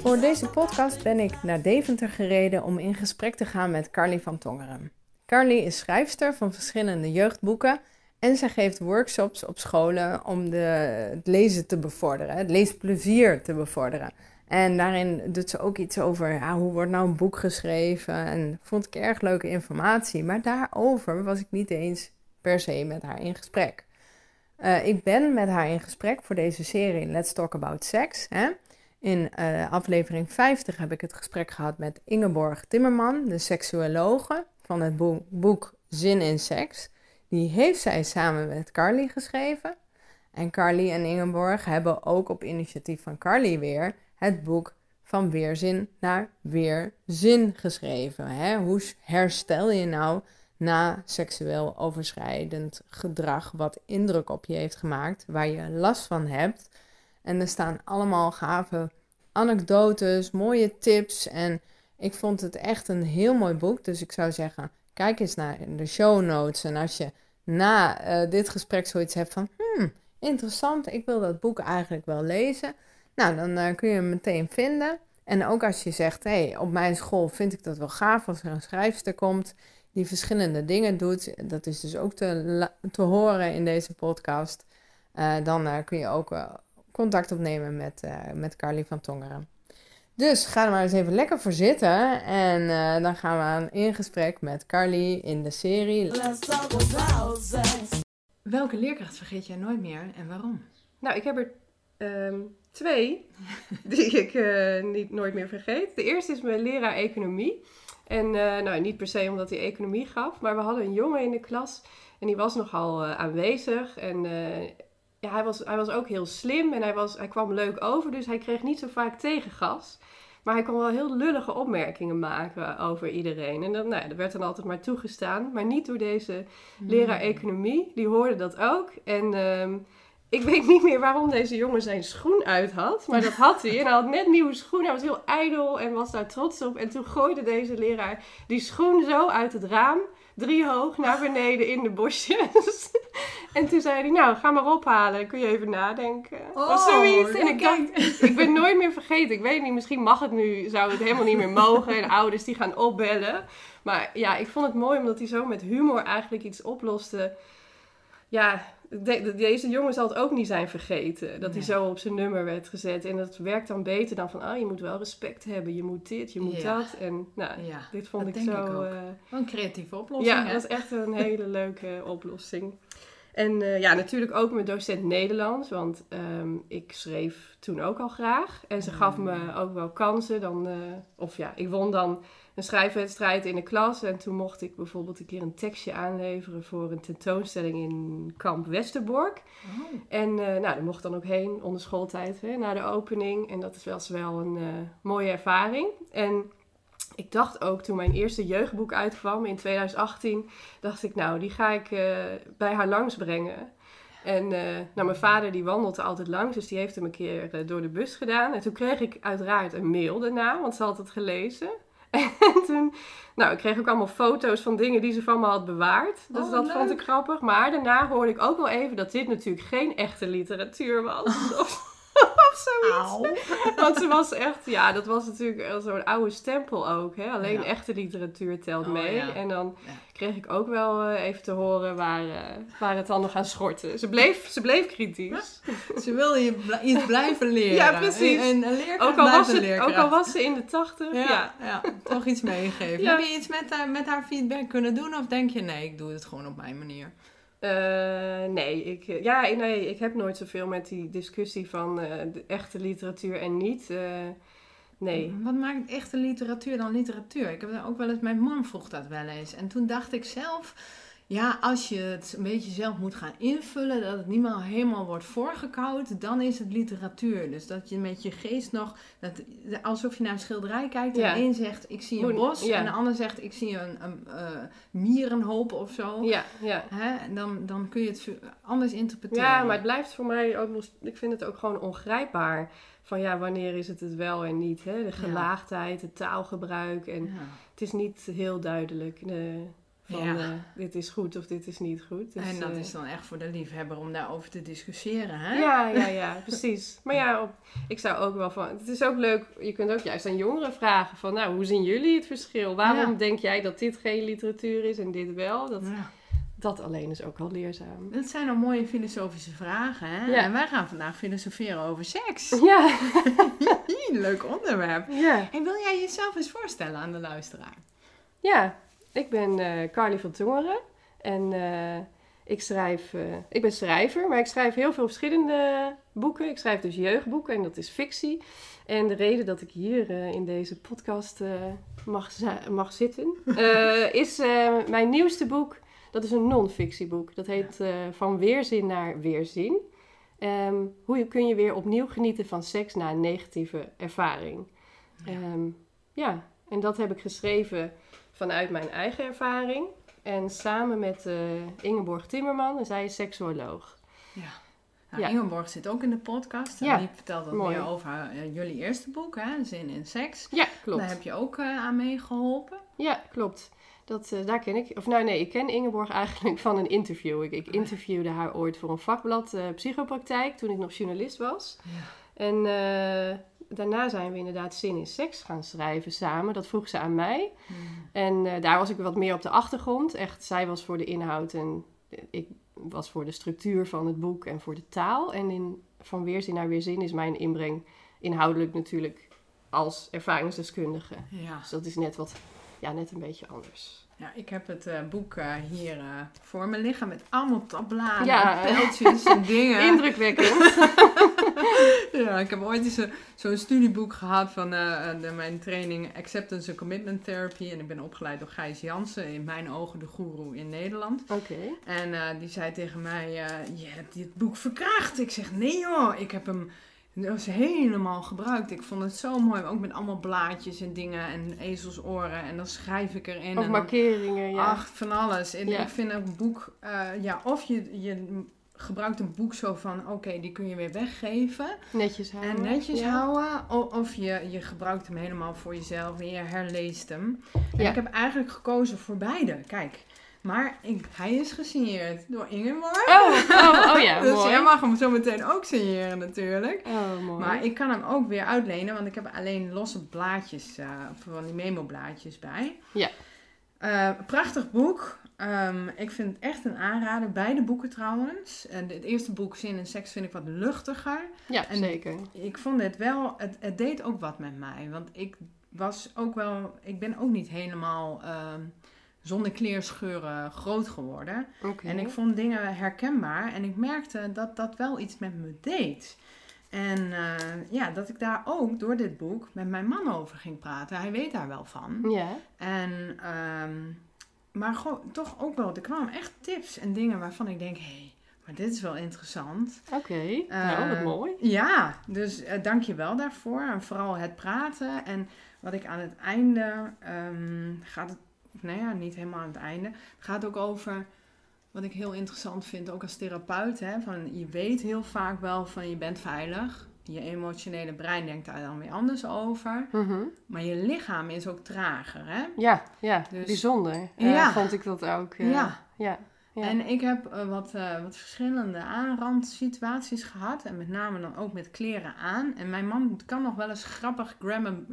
Voor deze podcast ben ik naar Deventer gereden om in gesprek te gaan met Carly van Tongeren. Carly is schrijfster van verschillende jeugdboeken en zij geeft workshops op scholen om de, het lezen te bevorderen, het leesplezier te bevorderen. En daarin doet ze ook iets over ja, hoe wordt nou een boek geschreven. En vond ik erg leuke informatie. Maar daarover was ik niet eens per se met haar in gesprek. Uh, ik ben met haar in gesprek voor deze serie Let's Talk About Sex. Hè? In uh, aflevering 50 heb ik het gesprek gehad met Ingeborg Timmerman, de seksuologe van het boek, boek Zin in Seks. Die heeft zij samen met Carly geschreven. En Carly en Ingeborg hebben ook op initiatief van Carly weer het boek van weerzin naar weerzin geschreven. Hè? Hoe herstel je nou na seksueel overschrijdend gedrag wat indruk op je heeft gemaakt, waar je last van hebt? En er staan allemaal gave anekdotes, mooie tips en ik vond het echt een heel mooi boek. Dus ik zou zeggen, kijk eens naar de show notes. En als je na uh, dit gesprek zoiets hebt van, hmm, interessant, ik wil dat boek eigenlijk wel lezen nou, dan uh, kun je hem meteen vinden. En ook als je zegt, hé, hey, op mijn school vind ik dat wel gaaf als er een schrijfster komt die verschillende dingen doet. Dat is dus ook te, te horen in deze podcast. Uh, dan uh, kun je ook contact opnemen met, met Carly van Tongeren. Dus ga er maar eens even lekker voor zitten. En dan gaan we aan in gesprek met Carly in de serie. Welke leerkracht vergeet jij nooit meer en waarom? Nou, ik heb er um, twee die ik uh, niet, nooit meer vergeet. De eerste is mijn leraar economie. En uh, nou, niet per se omdat hij economie gaf, maar we hadden een jongen in de klas en die was nogal uh, aanwezig. En ja, hij, was, hij was ook heel slim en hij, was, hij kwam leuk over, dus hij kreeg niet zo vaak tegengas. Maar hij kon wel heel lullige opmerkingen maken over iedereen. En dat, nou, dat werd dan altijd maar toegestaan. Maar niet door deze leraar hmm. economie. Die hoorde dat ook. En uh, ik weet niet meer waarom deze jongen zijn schoen uit had. Maar dat had hij. En hij had net nieuwe schoenen. Hij was heel ijdel en was daar trots op. En toen gooide deze leraar die schoen zo uit het raam. Drie hoog naar beneden in de bosjes. en toen zei hij, nou, ga maar ophalen. Kun je even nadenken. Oh, of zoiets. En ik dacht, ik ben nooit meer vergeten. Ik weet niet, misschien mag het nu, zou het helemaal niet meer mogen. En ouders die gaan opbellen. Maar ja, ik vond het mooi omdat hij zo met humor eigenlijk iets oploste. Ja, de, deze jongen zal het ook niet zijn vergeten. Dat hij zo op zijn nummer werd gezet. En dat werkt dan beter dan van, ah, je moet wel respect hebben. Je moet dit, je moet dat. En nou, dit vond ik zo... Ik uh, een creatieve oplossing. Ja, dat is echt een hele leuke oplossing. En uh, ja, natuurlijk ook mijn docent Nederlands. Want um, ik schreef toen ook al graag. En ze gaf me mm. ook wel kansen. Dan, uh, of ja, ik won dan een schrijfwedstrijd in de klas. En toen mocht ik bijvoorbeeld een keer een tekstje aanleveren voor een tentoonstelling in kamp Westerbork. Oh. En uh, nou, daar mocht dan ook heen onder schooltijd, hè, na de opening. En dat was wel een uh, mooie ervaring. En ik dacht ook toen mijn eerste jeugdboek uitkwam in 2018, dacht ik nou, die ga ik uh, bij haar langs brengen. En uh, nou, mijn vader die wandelde altijd langs, dus die heeft hem een keer uh, door de bus gedaan. En toen kreeg ik uiteraard een mail daarna, want ze had het gelezen. En toen, nou, ik kreeg ook allemaal foto's van dingen die ze van me had bewaard. Dus oh, dat vond ik grappig. Maar daarna hoorde ik ook wel even dat dit natuurlijk geen echte literatuur was. of, zoiets. Want ze was echt, ja, dat was natuurlijk zo'n oude stempel ook. Hè? Alleen echte literatuur telt oh, mee. En dan kreeg ik ook wel uh, even te horen waar, uh, waar het dan nog aan schortte. Ze bleef, ze bleef kritisch. ze wilde je iets blijven leren. Ja, precies. En, leerkracht ook al, was het, ook al was ze in de tachtig. Ja, ja. toch iets meegegeven. Heb je iets met, uh, met haar feedback kunnen doen? Of denk je, nee, ik doe het gewoon op mijn manier? Nee, ik, ja, nee, ik heb nooit zoveel met die discussie van de echte literatuur en niet. Nee. Wat maakt echte literatuur dan literatuur? Ik heb ook wel eens, mijn man vroeg dat wel eens. En toen dacht ik zelf, ja, als je het een beetje zelf moet gaan invullen, dat het niet meer helemaal wordt voorgekoud, dan is het literatuur. Dus dat je met je geest nog, dat, alsof je naar een schilderij kijkt en de een zegt, ik zie een bos, en de ander zegt, ik zie een, een uh, mierenhoop of zo. Ja, ja. Hè? Dan, dan kun je het anders interpreteren. Ja, maar het blijft voor mij ook nog, ik vind het ook gewoon ongrijpbaar van ja, wanneer is het het wel en niet. Hè? De gelaagdheid, het taalgebruik. En het is niet heel duidelijk. De, Van Ja. eh, dit is goed of dit is niet goed. Dus, en dat eh, is dan echt voor de liefhebber om daarover te discussiëren, hè? Ja, ja, ja, precies. Maar ja, op, ik zou ook wel van... Het is ook leuk, je kunt ook juist aan jongeren vragen van... Nou, hoe zien jullie het verschil? Waarom Ja. denk jij dat dit geen literatuur is en dit wel? Dat, Ja. dat alleen is ook al leerzaam. Dat zijn dan mooie filosofische vragen, hè? En wij gaan vandaag filosoferen over seks. Ja, Leuk onderwerp. ja. En wil jij jezelf eens voorstellen aan de luisteraar? Ja, ik ben eh Carly van Tongeren en eh, ik schrijf, eh, ik ben schrijver, maar ik schrijf heel veel verschillende boeken. Ik schrijf dus jeugdboeken en dat is fictie. En de reden dat ik hier in deze podcast mag, mag zitten, is mijn nieuwste boek. Dat is een non-fictieboek. Dat heet Van Weerzin naar Weerzin. Ehm, hoe kun je weer opnieuw genieten van seks na een negatieve ervaring? Ehm, ja, en dat heb ik geschreven vanuit mijn eigen ervaring. En samen met eh, Ingeborg Timmerman, en zij is seksuoloog. Nou, Ja. Ingeborg zit ook in de podcast. En Ja. die vertelt wat Mooi. meer over eh, jullie eerste boek, hè? Zin in seks. Ja, klopt. Daar heb je ook eh, aan meegeholpen. Ja, klopt. Dat, daar ken ik. Of nou nee, ik ken Ingeborg eigenlijk van een interview. Ik, ik interviewde haar ooit voor een vakblad psychopraktijk toen ik nog journalist was. Ja. En eh, daarna zijn we inderdaad Zin in Seks gaan schrijven samen. Dat vroeg ze aan mij. En eh, daar was ik wat meer op de achtergrond. Echt, zij was voor de inhoud en ik was voor de structuur van het boek en voor de taal. En in Van Weerzin naar Weerzin is mijn inbreng inhoudelijk natuurlijk als ervaringsdeskundige. Ja. Dus dat is net wat, ja, net een beetje anders. Ja, ik heb het eh, boek eh, hier eh, voor me liggen met allemaal tabbladen, Ja. en pijltjes en dingen. Indrukwekkend. Ja, ik heb ooit eens een- zo'n studieboek gehad van de, mijn training Acceptance and Commitment Therapy. En ik ben opgeleid door Gijs Jansen, in mijn ogen de goeroe in Nederland. Oké. En die zei tegen mij, je hebt dit boek verkracht. Ik zeg, nee joh, ik heb hem dat was helemaal gebruikt. Ik vond het zo mooi, ook met allemaal blaadjes en dingen en ezelsoren. En dan schrijf ik erin. Of en dan- markeringen, ja. Ach, van alles. En Ja. ik vind een boek, eh, ja, of je, je gebruikt een boek zo van, oké, die kun je weer weggeven. netjes houden. En netjes ja. houden. Of je, je gebruikt hem helemaal voor jezelf en je herleest hem. En Ja. ik heb eigenlijk gekozen voor beide. Kijk. Maar ik, hij is gesigneerd door Ingeborg. Oh, oh, oh ja, dus mooi. jij mag hem zo meteen ook signeren natuurlijk. Oh, mooi. Maar ik kan hem ook weer uitlenen, want ik heb alleen losse blaadjes, eh, van die memo-blaadjes bij. Ja. Eh, prachtig boek. Ehm, ik vind het echt een aanrader. Beide boeken trouwens. En het eerste boek, Zin en Seks, vind ik wat luchtiger. ja, en- zeker. Ik vond het wel, het, het deed ook wat met mij. Want ik was ook wel, ik ben ook niet helemaal ehm, zonder kleerscheuren groot geworden. En ik vond dingen herkenbaar en ik merkte dat dat wel iets met me deed. En eh, ja, dat ik daar ook door dit boek met mijn man over ging praten. Hij weet daar wel van. Ja, En, ehm, maar gewoon, toch ook wel, er kwamen echt tips en dingen waarvan ik denk, hé, hey, maar dit is wel interessant. oké. nou, wat Eh, mooi. Ja, dus eh, dank je wel daarvoor. En vooral het praten. En wat ik aan het einde ehm, gaat het, nou ja, niet helemaal aan het einde. Het gaat ook over wat ik heel interessant vind, ook als therapeut. Hè, van je weet heel vaak wel van je bent veilig. Je emotionele brein denkt daar dan weer anders over. Mhm. Maar je lichaam is ook trager. Hè? Ja, ja, Dus- bijzonder. Eh, Ja. Vond ik dat ook. eh, Ja. ja. Ja. En ik heb eh, wat, wat verschillende aanrandsituaties gehad. En met name dan ook met kleren aan. En mijn man kan nog wel eens grappig grabben...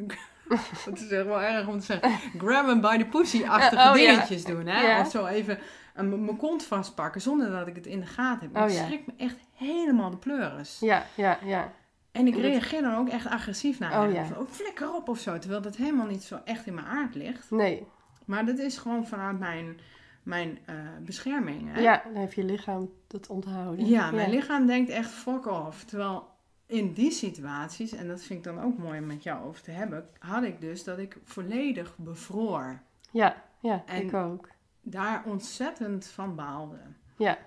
Het is echt wel erg om te zeggen. Grabben by the pussy-achtige Eh, oh, ja. dingetjes doen. Hè? Of zo even een- mijn kont vastpakken zonder dat ik het in de gaten heb. Oh, ik ja. schrik me echt helemaal de pleuris. ja, ja, ja. En ik dat- reageer dan ook echt agressief naar Oh, ja. Van, oh, flikker op of zo. Terwijl dat helemaal niet zo echt in mijn aard ligt. Nee. Maar dat is gewoon vanuit mijn, mijn eh, bescherming. Hè? Ja, dan heeft je lichaam dat onthouden. Ja, mijn lichaam denkt echt fuck off. Terwijl in die situaties, en dat vind ik dan ook mooi om met jou over te hebben, had ik dus dat ik volledig bevroor. Ja, ja, En- ik ook. Daar ontzettend van baalde. Ja,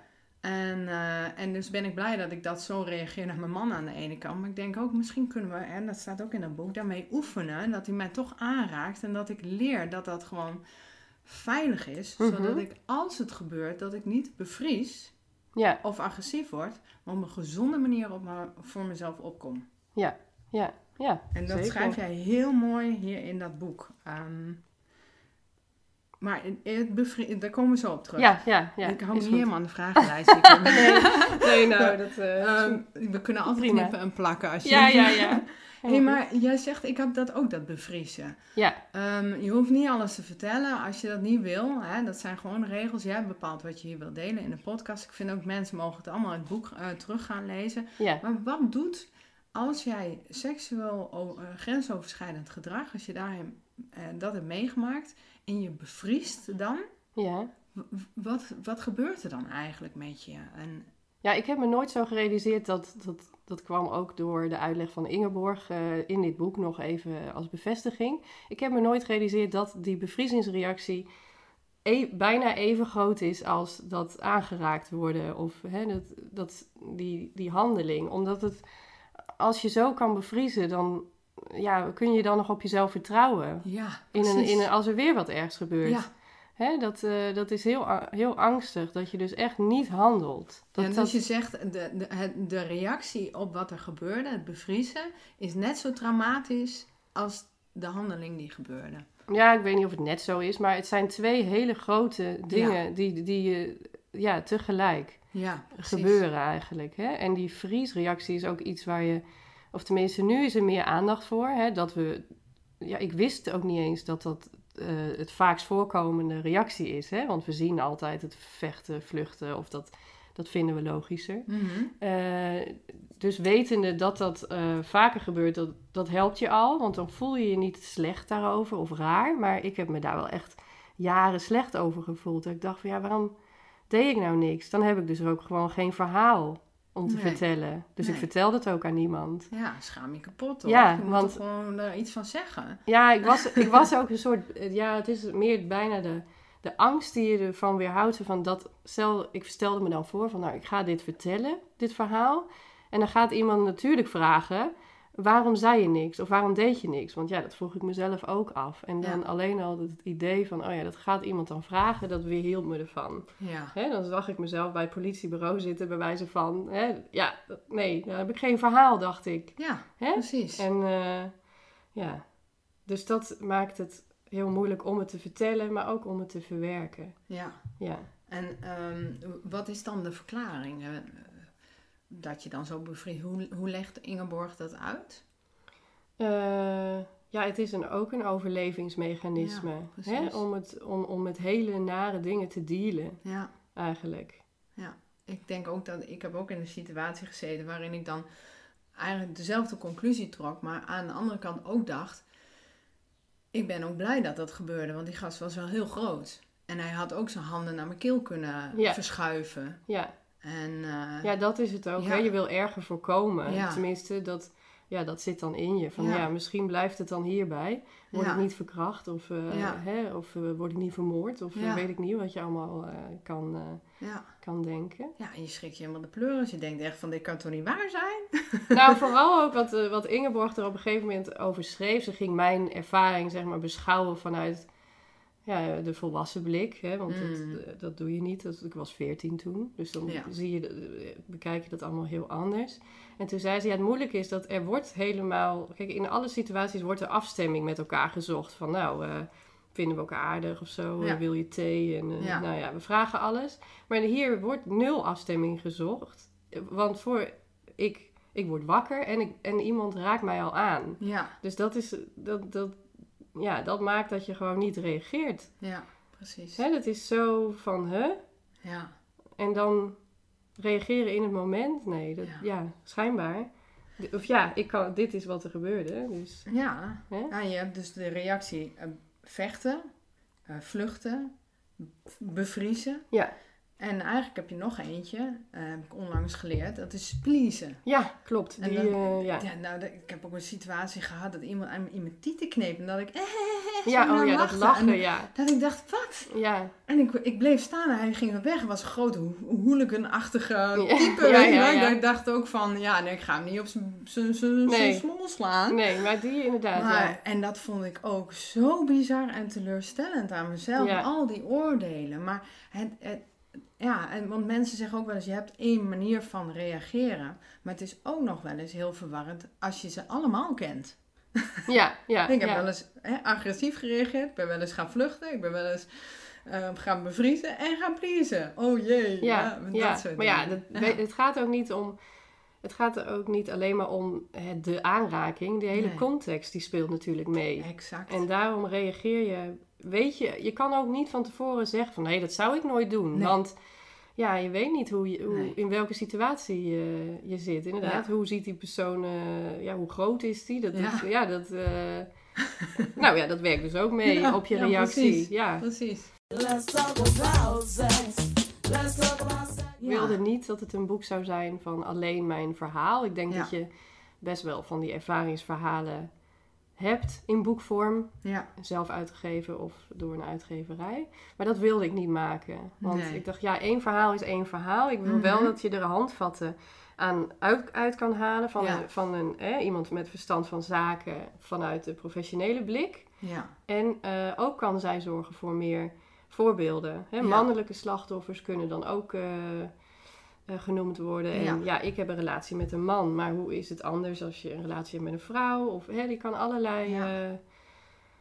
En, eh, en dus ben ik blij dat ik dat zo reageer naar mijn man aan de ene kant. Maar ik denk ook, misschien kunnen we, en dat staat ook in dat boek, daarmee oefenen. Dat hij mij toch aanraakt. En dat ik leer dat dat gewoon veilig is. Mhm. Zodat ik, als het gebeurt, dat ik niet bevries ja, of agressief word. Maar op een gezonde manier op me- voor mezelf opkom. ja, ja, ja. En dat zeker. schrijf jij heel mooi hier in dat boek. Ehm, Maar het daar komen we zo op terug. Ja, ja, ja. ik hou me niet helemaal aan de vragenlijst. Nee, nou, dat... Ehm, we kunnen altijd knippen en plakken als je... ja, ja, ja. Hé, maar jij zegt, ik heb dat ook, dat bevriezen. Ja, Ehm, je hoeft niet alles te vertellen als je dat niet wil. Hè? Dat zijn gewoon regels. Jij bepaalt wat je hier wil delen in de podcast. Ik vind ook mensen mogen het allemaal in het boek eh, terug gaan lezen. ja. Maar wat doet als jij seksueel eh, grensoverschrijdend gedrag, als je daar eh, dat hebt meegemaakt en je bevriest dan, ja. wat, wat gebeurt er dan eigenlijk met je? En, Ja, ik heb me nooit zo gerealiseerd dat, dat dat kwam ook door de uitleg van Ingeborg eh, in dit boek nog even als bevestiging. Ik heb me nooit gerealiseerd dat die bevriezingsreactie e- bijna even groot is als dat aangeraakt worden of hè, dat, dat, die, die handeling. Omdat het, als je zo kan bevriezen, dan ja, kun je dan nog op jezelf vertrouwen. ja, In een, in een, als er weer wat ergs gebeurt. Ja, Hè, dat, eh, dat is heel, heel angstig, dat je dus echt niet handelt. Dat, en dat, dus je zegt, de, de, de reactie op wat er gebeurde, het bevriezen, is net zo traumatisch als de handeling die gebeurde. Ja, ik weet niet of het net zo is, maar het zijn twee hele grote dingen die, die je ja, tegelijk Ja, gebeuren eigenlijk. Hè? En die vriesreactie is ook iets waar je, of tenminste nu is er meer aandacht voor. Hè? Dat we, ja, ik wist ook niet eens dat dat eh, het vaakst voorkomende reactie is. Hè? Want we zien altijd het vechten, vluchten of dat, dat vinden we logischer. Mhm. Eh, dus wetende dat dat eh, vaker gebeurt, dat, dat helpt je al. Want dan voel je je niet slecht daarover of raar. Maar ik heb me daar wel echt jaren slecht over gevoeld. Dat ik dacht van ja, waarom deed ik nou niks? Dan heb ik dus ook gewoon geen verhaal om te Nee. vertellen. Dus ik vertelde het ook aan niemand. Ja, schaam je kapot hoor. Ja, je want- gewoon er iets van zeggen. Ja, ik was, ik was ook een soort. eh, Ja, het is meer bijna de, de angst die je ervan weerhoudt. Van dat, stel, ik stelde me dan voor van, nou, ik ga dit vertellen, dit verhaal. En dan gaat iemand natuurlijk vragen: waarom zei je niks? Of waarom deed je niks? Want ja, dat vroeg ik mezelf ook af. En dan Ja. alleen al het idee van: oh ja, dat gaat iemand dan vragen, dat weerhield me ervan. Ja. Hè, dan zag ik mezelf bij het politiebureau zitten, bij wijze van: hè, ja, nee, dan heb ik geen verhaal, dacht ik. Ja, Hè? precies. En eh, ja, dus dat maakt het heel moeilijk om het te vertellen, maar ook om het te verwerken. Ja. Ja, En ehm, wat is dan de verklaring? Dat je dan zo bevriest. Hoe, hoe legt Ingeborg dat uit? Eh, ja het is een, ook een overlevingsmechanisme. Ja, hè? Om, het, om, om met hele nare dingen te dealen, Ja. eigenlijk. Ik denk ook dat ik heb ook in een situatie gezeten waarin ik dan eigenlijk dezelfde conclusie trok, maar aan de andere kant ook dacht: ik ben ook blij dat dat gebeurde, want die gast was wel heel groot. En hij had ook zijn handen naar mijn keel kunnen Ja. verschuiven. Ja, En eh, ja dat is het ook. Ja. Hè? Je wil erger voorkomen. Ja. Tenminste, dat, ja, dat zit dan in je. Van ja. Ja. misschien blijft het dan hierbij. Word ik niet verkracht of, Ja. hè, of eh, word ik niet vermoord of weet ik niet wat je allemaal kan, kan denken. ja, en je schrikt je helemaal de pleuris. Je denkt echt van dit kan toch niet waar zijn? nou, vooral ook wat, wat Ingeborg er op een gegeven moment over schreef. Ze ging mijn ervaring zeg maar beschouwen vanuit ja, de volwassen blik. Hè? Want Mm. dat, eh, dat doe je niet. Dat, ik was veertien toen. Dus dan Ja. zie je, eh, bekijk je dat allemaal heel anders. En toen zei ze, ja, het moeilijke is dat er wordt helemaal... Kijk, in alle situaties wordt er afstemming met elkaar gezocht. Van nou, eh, vinden we elkaar aardig of zo? Ja. Eh, wil je thee? En eh, Ja. nou ja, we vragen alles. Maar hier wordt nul afstemming gezocht. Eh, Want voor ik, ik word wakker en, ik, en iemand raakt mij al aan. Ja, Dus dat, is, dat, dat, ja, dat maakt dat je gewoon niet reageert. ja, precies. Hè, dat is zo van, hè? Ja, En dan reageren in het moment? Nee, dat, Ja. ja. schijnbaar. Of ja, ik kan, dit is wat er gebeurde. Dus, ja. hè? ja je hebt dus de reactie eh, vechten, eh, vluchten, bevriezen. Ja. En eigenlijk heb je nog eentje, eh, heb ik onlangs geleerd, dat is pleasen. Ja, klopt. En Die, dan- eh, ja. Ja, nou, dat- ik heb ook een situatie gehad dat iemand aan in mijn tieten kneep en dat ik eh, Ja, oh ja, dat lachte. lachen, En ja. dat ik dacht, wat? Ja, En ik, ik bleef staan en hij ging weg. Het was een grote ho- hooligan-achtige type, Ja. Ik dacht ook van, ja, nee, ik ga hem niet op zijn- Nee. slaan. nee, maar die inderdaad, Maar, ja. En dat vond ik ook zo bizar en teleurstellend aan mezelf. Al die oordelen. Maar het, het, ja, en, want mensen zeggen ook wel eens, je hebt één manier van reageren. Maar het is ook nog wel eens heel verwarrend als je ze allemaal kent. Ja, ja. ik heb ja. wel eens hè, agressief gereageerd. Ik ben wel eens gaan vluchten. Ik ben wel eens eh, gaan bevriezen en gaan pleasen. Oh jee. Ja, met ja. dat soort maar ja, dat, het gaat ook niet om. Het gaat er ook niet alleen maar om het, de aanraking. De hele Nee. context die speelt natuurlijk mee. Exact. En daarom reageer je. Weet je, je kan ook niet van tevoren zeggen van nee, dat zou ik nooit doen. Nee. Want ja, je weet niet hoe je, hoe, Nee. in welke situatie je, je zit. Inderdaad, hoe ziet die persoon, eh, ja, hoe groot is die? Dat, Ja. dat- ja, dat, eh, nou ja, dat werkt dus ook mee Ja, op je ja, reactie. precies. Ja. Precies. Ik wilde niet dat het een boek zou zijn van alleen mijn verhaal. Ik denk Ja. dat je best wel van die ervaringsverhalen hebt in boekvorm. Ja. Zelf uitgegeven of door een uitgeverij. Maar dat wilde ik niet maken. Want Nee. ik dacht, ja, één verhaal is één verhaal. Ik wil Mhm. wel dat je er handvatten aan uit, uit kan halen van, Ja. een, van een, eh, iemand met verstand van zaken vanuit de professionele blik. Ja. En eh, ook kan zij zorgen voor meer voorbeelden. Hè? Mannelijke slachtoffers kunnen dan ook eh, eh, genoemd worden. En Ja. ja. ik heb een relatie met een man, maar hoe is het anders als je een relatie hebt met een vrouw? Of hè, die kan allerlei. Ja. eh,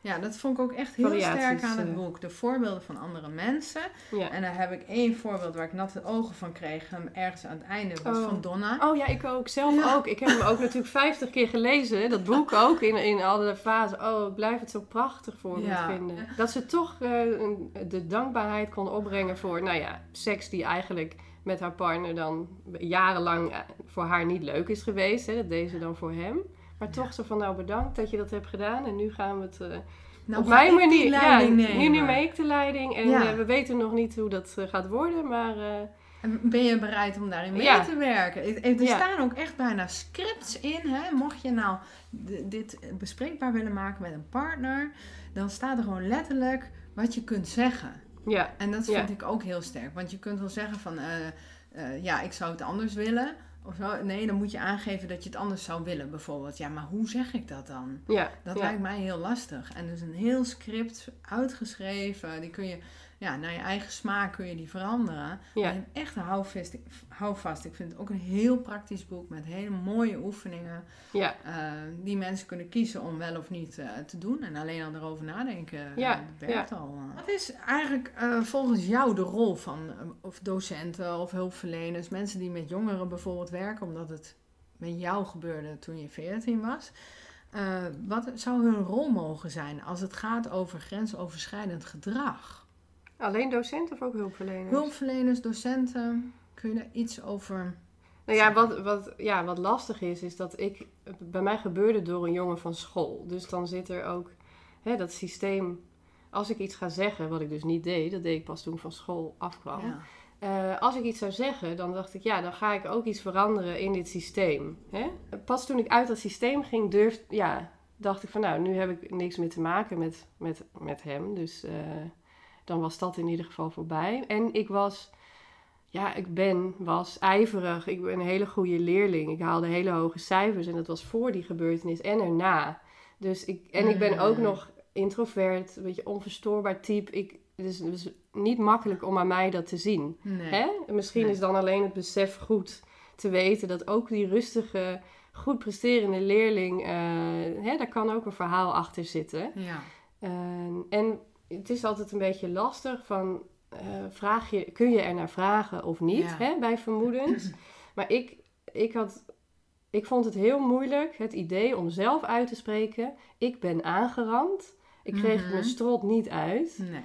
ja, dat vond ik ook echt heel sterk aan het eh. boek. De voorbeelden van andere mensen. ja. En daar heb ik één voorbeeld waar ik natte ogen van kreeg. Hem ergens aan het einde was Oh. van Donna. Oh ja, ik ook. Zelf Ja. ook. Ik heb hem ook natuurlijk 50 keer gelezen. Dat boek ook in, in alle fasen. Oh, ik blijf het zo prachtig voor me Ja. vinden. Dat ze toch de dankbaarheid kon opbrengen voor, nou ja, seks die eigenlijk met haar partner dan jarenlang eh, voor haar niet leuk is geweest. Hè. Dat deed ze dan voor hem. Maar toch zo van, nou bedankt dat je dat hebt gedaan. En nu gaan we het Nou, op mijn manier. Ja, leiding nu, neem ik de leiding. En Ja. eh, we weten nog niet hoe dat gaat worden. Maar En Ben je bereid om daarin mee Ja. te werken? Er- Ja. staan ook echt bijna scripts in. Hè? Mocht je nou dit bespreekbaar willen maken met een partner, dan staat er gewoon letterlijk wat je kunt zeggen. Ja, En dat Ja. vind ik ook heel sterk. Want je kunt wel zeggen van, eh, eh, ja, ik zou het anders willen. Of zo. Nee, dan moet je aangeven dat je het anders zou willen, bijvoorbeeld. Ja, maar hoe zeg ik dat dan? ja. Dat ja. lijkt mij heel lastig. En dus een heel script uitgeschreven. Die kun je, ja, naar je eigen smaak kun je die veranderen. Ja. Echt een houvast. houvast. Ik vind het ook een heel praktisch boek met hele mooie oefeningen. ja. eh, die mensen kunnen kiezen om wel of niet eh, te doen. En alleen al erover nadenken, eh, Ja, dat werkt al. Wat is eigenlijk volgens jou de rol van of docenten of hulpverleners, mensen die met jongeren bijvoorbeeld werken, omdat het met jou gebeurde toen je 14 was? Wat zou hun rol mogen zijn als het gaat over grensoverschrijdend gedrag? Alleen docent of ook hulpverleners? Hulpverleners, docenten, kun je daar iets over... Nou ja, wat, wat, ja, wat lastig is, is dat ik... Bij mij gebeurde door een jongen van school. Dus dan zit er ook hè, dat systeem... Als ik iets ga zeggen, wat ik dus niet deed... Dat deed ik pas toen ik van school afkwam. Ja. Eh, als ik iets zou zeggen, dan dacht ik... Ja, dan ga ik ook iets veranderen in dit systeem. Hè? Pas toen ik uit dat systeem ging, durf, ja, dacht ik van... Nou, nu heb ik niks meer te maken met, met, met hem. Dus eh, dan was dat in ieder geval voorbij. En ik was... Ja, ik ben, was ijverig. Ik ben een hele goede leerling. Ik haalde hele hoge cijfers en dat was voor die gebeurtenis en erna. Dus ik, en ik ben ook Mm. nog introvert, een beetje onverstoorbaar type. Ik, het is dus niet makkelijk om aan mij dat te zien. Nee. Hè? En Misschien Nee. is dan alleen het besef goed te weten dat ook die rustige, goed presterende leerling, eh, hè, daar kan ook een verhaal achter zitten. Ja. Eh, en het is altijd een beetje lastig van, eh, vraag je, kun je er naar vragen of niet Ja. hè, bij vermoedens. maar ik, ik, had, ik vond het heel moeilijk, het idee om zelf uit te spreken. Ik ben aangerand. Ik kreeg Mhm. mijn strot niet uit. Nee.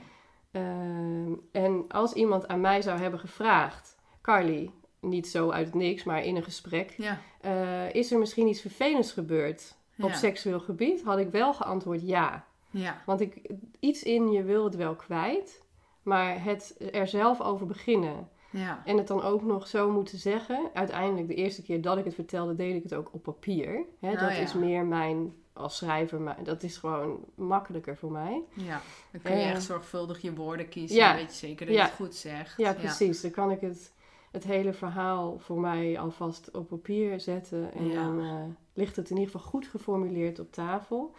Ehm, en als iemand aan mij zou hebben gevraagd, Carly, niet zo uit het niks, maar in een gesprek, Ja. eh, is er misschien iets vervelends gebeurd op seksueel gebied? Had ik wel geantwoord ja. Ja. Want ik, iets in je wil het wel kwijt, maar het er zelf over beginnen Ja. en het dan ook nog zo moeten zeggen. Uiteindelijk, de eerste keer dat ik het vertelde, deed ik het ook op papier. Hè, Oh, dat ja. is meer mijn, als schrijver, maar dat is gewoon makkelijker voor mij. Ja, dan kun je Eh, echt zorgvuldig je woorden kiezen. ja. Dan weet je zeker dat je het goed zegt. Ja, precies. Dan kan ik het, het hele verhaal voor mij alvast op papier zetten. En Ja. dan eh, ligt het in ieder geval goed geformuleerd op tafel.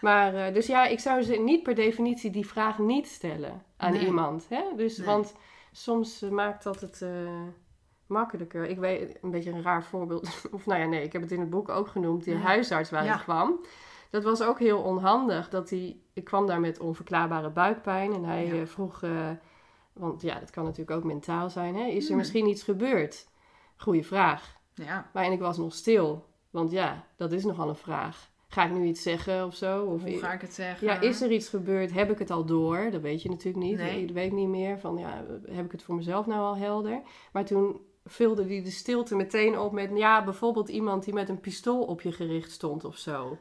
Maar, eh, dus ja, ik zou ze niet per definitie die vraag niet stellen aan Nee. iemand. Hè? Dus, Nee. Want soms eh, maakt dat het makkelijker. Ik weet een beetje een raar voorbeeld. Of nou ja, nee, ik heb het in het boek ook genoemd. Die Ja. huisarts waar Ja. ik kwam. dat was ook heel onhandig. Dat hij, ik kwam daar met onverklaarbare buikpijn en hij Ja. vroeg, want ja, dat kan natuurlijk ook mentaal zijn. Hè? Is er Hmm. misschien iets gebeurd? Goeie vraag. Ja, Maar en ik was nog stil, want ja, dat is nogal een vraag. Ga ik nu iets zeggen of zo? Of hoe ga ik het zeggen? ja, is er iets gebeurd? Heb ik het al door? Dat weet je natuurlijk niet. Nee. Ik weet niet meer van, ja, heb ik het voor mezelf nou al helder? Maar toen vulde hij de stilte meteen op met, ja, bijvoorbeeld iemand die met een pistool op je gericht stond of zo.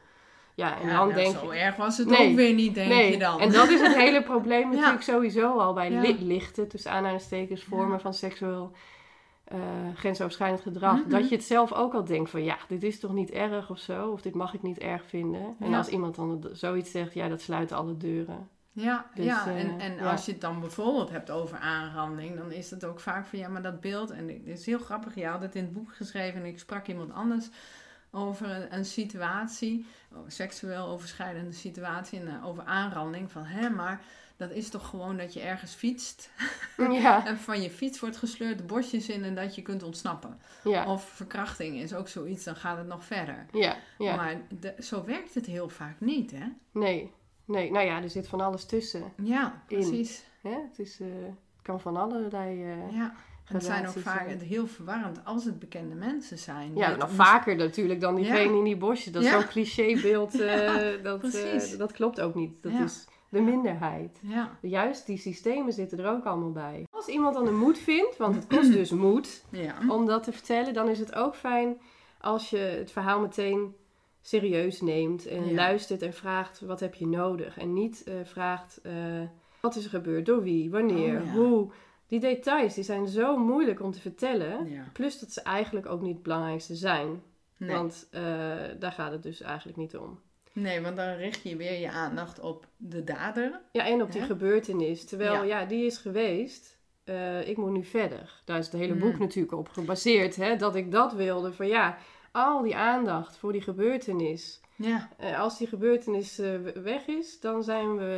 Ja, en Ja, dan nou, denk zo erg was het Nee. ook weer niet, denk nee, je dan. en dat is het hele probleem Ja. natuurlijk sowieso al bij Ja. li- lichte, tussen aanhalingstekens, vormen van seksueel eh, grensoverschrijdend gedrag. Mhm. Dat je het zelf ook al denkt van, ja, dit is toch niet erg of zo? Of dit mag ik niet erg vinden? En als iemand dan zoiets zegt, ja, dat sluit alle deuren. Ja, Dus, ja. eh, en, en ja. als je het dan bijvoorbeeld hebt over aanranding, dan is het ook vaak van ja, maar dat beeld, en het is heel grappig, je had het in het boek geschreven en ik sprak iemand anders over een, een situatie, oh, seksueel overschrijdende situatie, en eh, over aanranding, van hè, maar dat is toch gewoon dat je ergens fietst Ja, en van je fiets wordt gesleurd de bosjes in en dat je kunt ontsnappen. ja, Of verkrachting is ook zoiets, dan gaat het nog verder. ja, ja. Maar de- zo werkt het heel vaak niet, hè? Nee, nee. Nou ja, er zit van alles tussen. Ja, In. precies. Hè? Het, is, eh, het kan van allerlei... eh, Ja, het zijn ook vaak heel verwarrend als het bekende mensen zijn. Ja, nog vaker natuurlijk dan diegene Ja. in die bosjes. Dat is Ja. zo'n clichébeeld. eh dat, eh, dat klopt ook niet. Dat is de minderheid. Ja, Juist die systemen zitten er ook allemaal bij. Als iemand dan de moed vindt, want het kost dus moed om dat te vertellen, dan is het ook fijn als je het verhaal meteen serieus neemt en luistert en vraagt wat heb je nodig. En niet eh, vraagt wat is er gebeurd, door wie, wanneer, Oh, hoe. Die details die zijn zo moeilijk om te vertellen. ja. Plus dat ze eigenlijk ook niet het belangrijkste zijn. Nee. Want eh, daar gaat het dus eigenlijk niet om. nee, want dan richt je weer je aandacht op de dader. Ja, en op die gebeurtenis. Terwijl, Ja. ja, die is geweest. Eh, ik moet nu verder. Daar is het hele Mm. boek natuurlijk op gebaseerd. Hè? Dat ik dat wilde. Van ja, al die aandacht voor die gebeurtenis. Ja, Eh, als die gebeurtenis weg is, dan zijn we...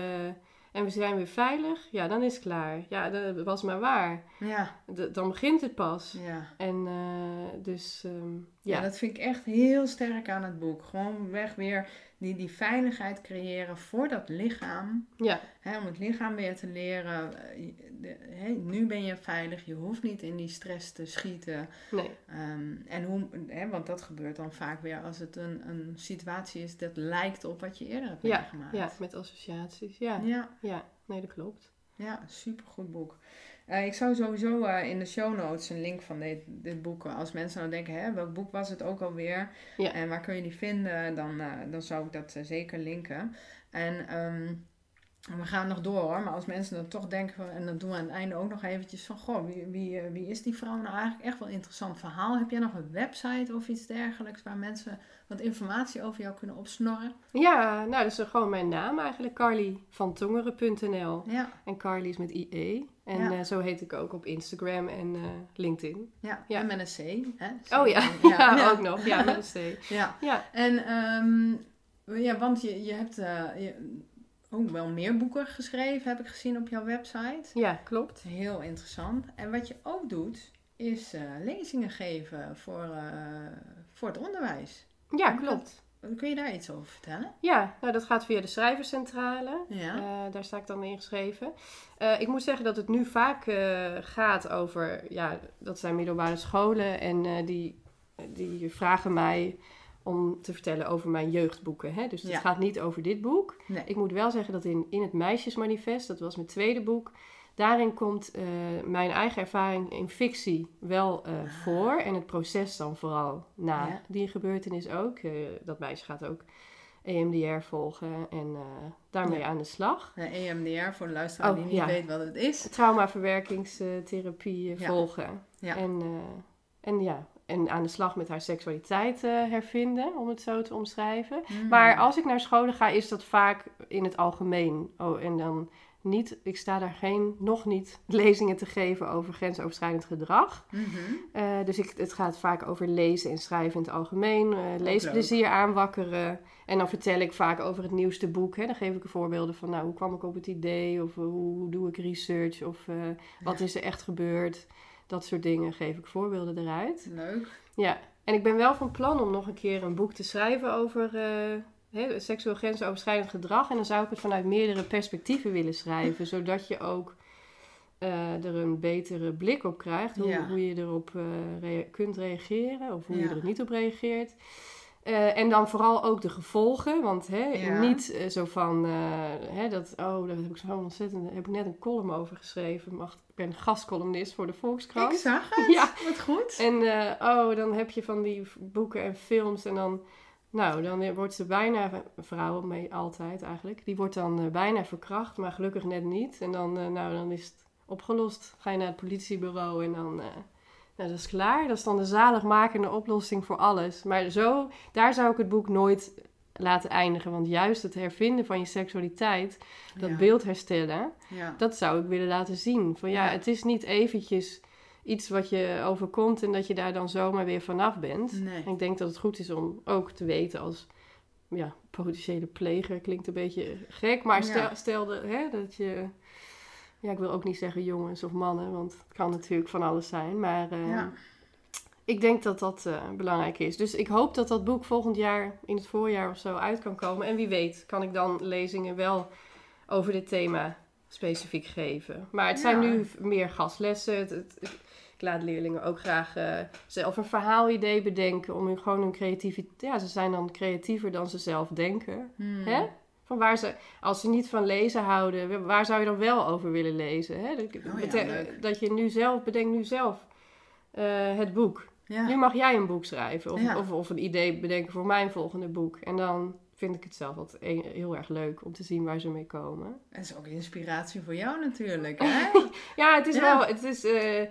en we zijn weer veilig. Ja, dan is het klaar. Ja, dat was maar waar. ja, D- dan begint het pas. ja. En eh, dus... ehm, Ja, dat vind ik echt heel sterk aan het boek. Gewoon weg weer die, die veiligheid creëren voor dat lichaam. ja. Hè, om het lichaam weer te leren. eh, hè, nu ben je veilig, je hoeft niet in die stress te schieten. Nee. Ehm, en hoe, hè, want dat gebeurt dan vaak weer als het een, een situatie is dat lijkt op wat je eerder hebt Ja, meegemaakt. ja, met associaties. Ja, ja, ja. nee, dat klopt. ja, supergoed boek. Eh, ik zou sowieso eh, in de show notes een link van dit, dit boek, eh, als mensen nou denken, hè, welk boek was het ook alweer? Ja. En waar kun je die vinden? Dan, dan zou ik dat zeker linken. En ehm, we gaan nog door hoor, maar als mensen dan toch denken, en dat doen we aan het einde ook nog eventjes van, goh, wie, wie, eh, wie is die vrouw nou eigenlijk? Echt wel een interessant verhaal. Heb jij nog een website of iets dergelijks waar mensen wat informatie over jou kunnen opsnorren? Ja, nou, dat is gewoon mijn naam eigenlijk, carlyvantongeren.nl. Ja, En Carly is met IE. En Ja. eh, zo heet ik ook op Instagram en eh, LinkedIn. ja, Ja. en met een C. Hè? Oh ja, ja, ook nog. Ja, met een C. Ja, Ja, en ehm, ja, want je, je hebt je, ook wel meer boeken geschreven, heb ik gezien op jouw website. ja, klopt. Heel interessant. En wat je ook doet, is eh, lezingen geven voor, eh, voor het onderwijs. Ja, klopt. Kun je daar iets over vertellen? Ja, nou, dat gaat via de schrijverscentrale. Ja. Eh, daar sta ik dan ingeschreven. Ik moet zeggen dat het nu vaak gaat over, ja, dat zijn middelbare scholen en die, die vragen mij om te vertellen over mijn jeugdboeken. Hè? Dus het Ja. gaat niet over dit boek. Nee. Ik moet wel zeggen dat in, in het Meisjesmanifest, dat was mijn tweede boek, daarin komt eh, mijn eigen ervaring in fictie wel eh, voor. En het proces dan vooral na Ah. Ja. die gebeurtenis ook. Eh, dat meisje gaat ook EMDR volgen en daarmee Ja. aan de slag. De EMDR, voor de luisteraar Oh, die niet ja. weet wat het is. Traumaverwerkingstherapie Ja. volgen. Ja. En, en ja, en aan de slag met haar seksualiteit eh, hervinden, om het zo te omschrijven. Mm. Maar als ik naar scholen ga, is dat vaak in het algemeen. Oh, en dan niet, ik sta daar geen, nog niet lezingen te geven over grensoverschrijdend gedrag. Mhm. Eh, dus ik, het gaat vaak over lezen en schrijven in het algemeen. eh, leesplezier aanwakkeren. En dan vertel ik vaak over het nieuwste boek. Hè. Dan geef ik voorbeelden van, nou, hoe kwam ik op het idee? Of hoe doe ik research? Of wat is er echt gebeurd? Dat soort dingen geef ik voorbeelden eruit. Leuk. Ja, en ik ben wel van plan om nog een keer een boek te schrijven over hè, seksueel grensoverschrijdend gedrag. En dan zou ik het vanuit meerdere perspectieven willen schrijven. zodat je ook eh, er een betere blik op krijgt. Hoe, Ja. hoe je erop eh, rea- kunt reageren of hoe je er niet op reageert. Eh, en dan vooral ook de gevolgen. Want hè, Ja. niet eh, zo van eh, hè, dat, oh, daar heb ik zo ontzettend. Daar heb ik net een column over geschreven. Mag, ik ben gastcolumnist voor de Volkskrant. Ik zag het. Ja. Wat goed. En oh, dan heb je van die boeken en films en dan... Nou, dan wordt ze bijna, vrouwen mee altijd eigenlijk, die wordt dan bijna verkracht, maar gelukkig net niet. En dan, nou, dan is het opgelost. Ga je naar het politiebureau en dan, nou, dat is klaar. Dat is dan de zaligmakende oplossing voor alles. Maar zo, daar zou ik het boek nooit laten eindigen. Want juist het hervinden van je seksualiteit, dat Ja. beeld herstellen, Ja. dat zou ik willen laten zien. Van ja, Ja. het is niet eventjes iets wat je overkomt en dat je daar dan zomaar weer vanaf bent. Nee. En ik denk dat het goed is om ook te weten als ja, potentiële pleger. Klinkt een beetje gek, maar stel, stel de, hè, dat je... Ja, ik wil ook niet zeggen jongens of mannen, want het kan natuurlijk van alles zijn. Maar eh, Ja. ik denk dat dat eh, belangrijk is. Dus ik hoop dat dat boek volgend jaar, in het voorjaar of zo, uit kan komen. En wie weet kan ik dan lezingen wel over dit thema specifiek geven. Maar het zijn Ja. nu meer gastlessen. Het, het- ik laat leerlingen ook graag eh, zelf een verhaalidee bedenken. Om hun gewoon hun creativiteit... Ja, ze zijn dan creatiever dan ze zelf denken. Hmm. Hè? Van waar ze, als ze niet van lezen houden, waar zou je dan wel over willen lezen? Hè? Dat, Oh ja, dat je nu zelf, bedenkt nu zelf eh, het boek. Ja. Nu mag jij een boek schrijven of, Ja. of, of een idee bedenken voor mijn volgende boek. En dan vind ik het zelf altijd e- heel erg leuk om te zien waar ze mee komen. Dat is ook inspiratie voor jou natuurlijk, hè? Ja, het is wel, het is eh,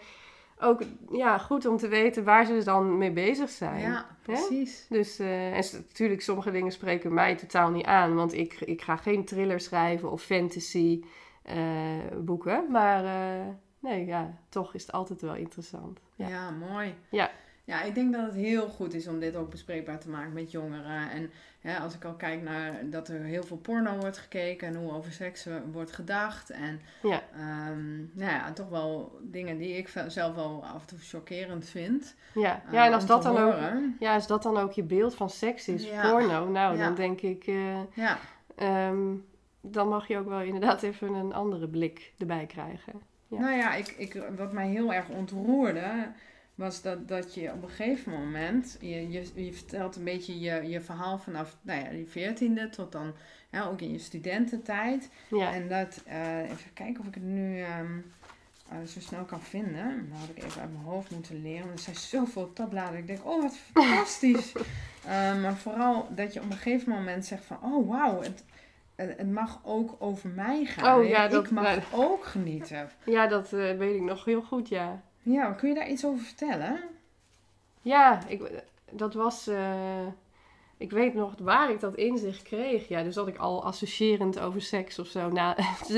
ook ja, goed om te weten waar ze dan mee bezig zijn. ja, precies. Dus eh, en natuurlijk, sommige dingen spreken mij totaal niet aan. Want ik, ik ga geen thriller schrijven of fantasy eh, boeken. Maar eh, nee, ja, toch is het altijd wel interessant. Ja. Ja. mooi. Ja. Ja, ik denk dat het heel goed is om dit ook bespreekbaar te maken met jongeren. En ja, als ik al kijk naar dat er heel veel porno wordt gekeken en hoe over seks eh, wordt gedacht. En Ja. ehm, nou ja, toch wel dingen die ik zelf wel af en toe chockerend vind. Ja, eh, ja en als dat dan ook... Ja, als dat dan ook je beeld van seks is, Ja. porno, nou, Ja. dan denk ik, eh, Ja, ehm, dan mag je ook wel inderdaad even een andere blik erbij krijgen. Ja. Nou ja, ik, ik, wat mij heel erg ontroerde, was dat, dat je op een gegeven moment, je, je, je vertelt een beetje je, je verhaal vanaf nou ja, je veertiende tot dan ja, ook in je studententijd. Ja, En dat, eh, even kijken of ik het nu ehm, eh, zo snel kan vinden. Dat had ik even uit mijn hoofd moeten leren, want er zijn zoveel tabbladen. Ik denk, oh wat fantastisch. Eh, maar vooral dat je op een gegeven moment zegt van, oh wauw, het, het mag ook over mij gaan. Oh, ja, dat- ik mag nou- ook genieten. ja dat weet ik nog heel goed, ja. Ja, kun je daar iets over vertellen? Ja, ik, dat was. eh, ik weet nog waar ik dat inzicht kreeg. Ja, dus dat ik al associërend over seks of zo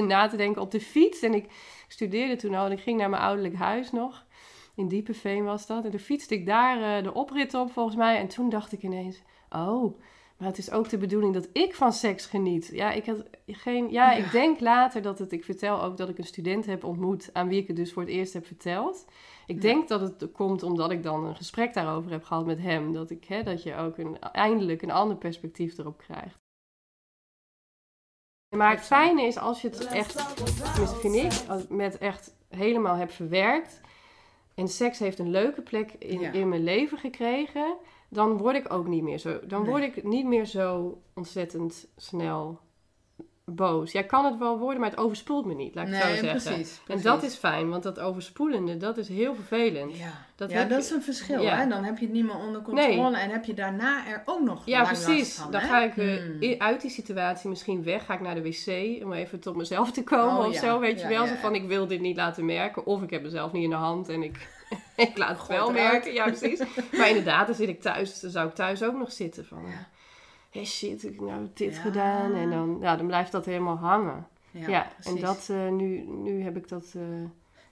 na, te denken op de fiets. En ik studeerde toen al en ik ging naar mijn ouderlijk huis nog. In Diepeveen was dat. En toen fietste ik daar eh, de oprit op volgens mij. En toen dacht ik ineens: oh, maar het is ook de bedoeling dat ik van seks geniet. Ja, ik had geen. Ja, ik denk later dat het. Ik vertel ook dat ik een student heb ontmoet. aan wie ik het dus voor het eerst heb verteld. Ik denk dat het komt omdat ik dan een gesprek daarover heb gehad met hem. Dat, ik, hè, dat je ook een, eindelijk een ander perspectief erop krijgt. Maar het fijne is als je het echt, tenminste vind ik, met echt helemaal hebt verwerkt. En seks heeft een leuke plek in, Ja. in mijn leven gekregen. Dan word ik ook niet meer zo. Dan Nee. word ik niet meer zo ontzettend snel boos. Ja, kan het wel worden, maar het overspoelt me niet, laat ik het zo zeggen. precies, En dat is fijn, want dat overspoelende, dat is heel vervelend. Ja, Dat ja, dat is een verschil. Ja. Hè? Dan heb je het niet meer onder controle en heb je daarna er ook nog Ja, precies. van, dan hè? ga ik eh, Hmm. uit die situatie misschien weg. Ga ik naar de wc om even tot mezelf te komen Oh, of ja. zo. Weet je wel, zo van ik wil dit niet laten merken. Of ik heb mezelf niet in de hand en ik, ik laat het wel merken. Ja, precies. maar inderdaad, dan zit ik thuis. Dan zou ik thuis ook nog zitten van... Ja. Hé shit, ik heb nou dit Ja. gedaan. En dan, ja, dan blijft dat helemaal hangen. Ja, Ja, en dat, eh, nu, nu heb ik dat... eh,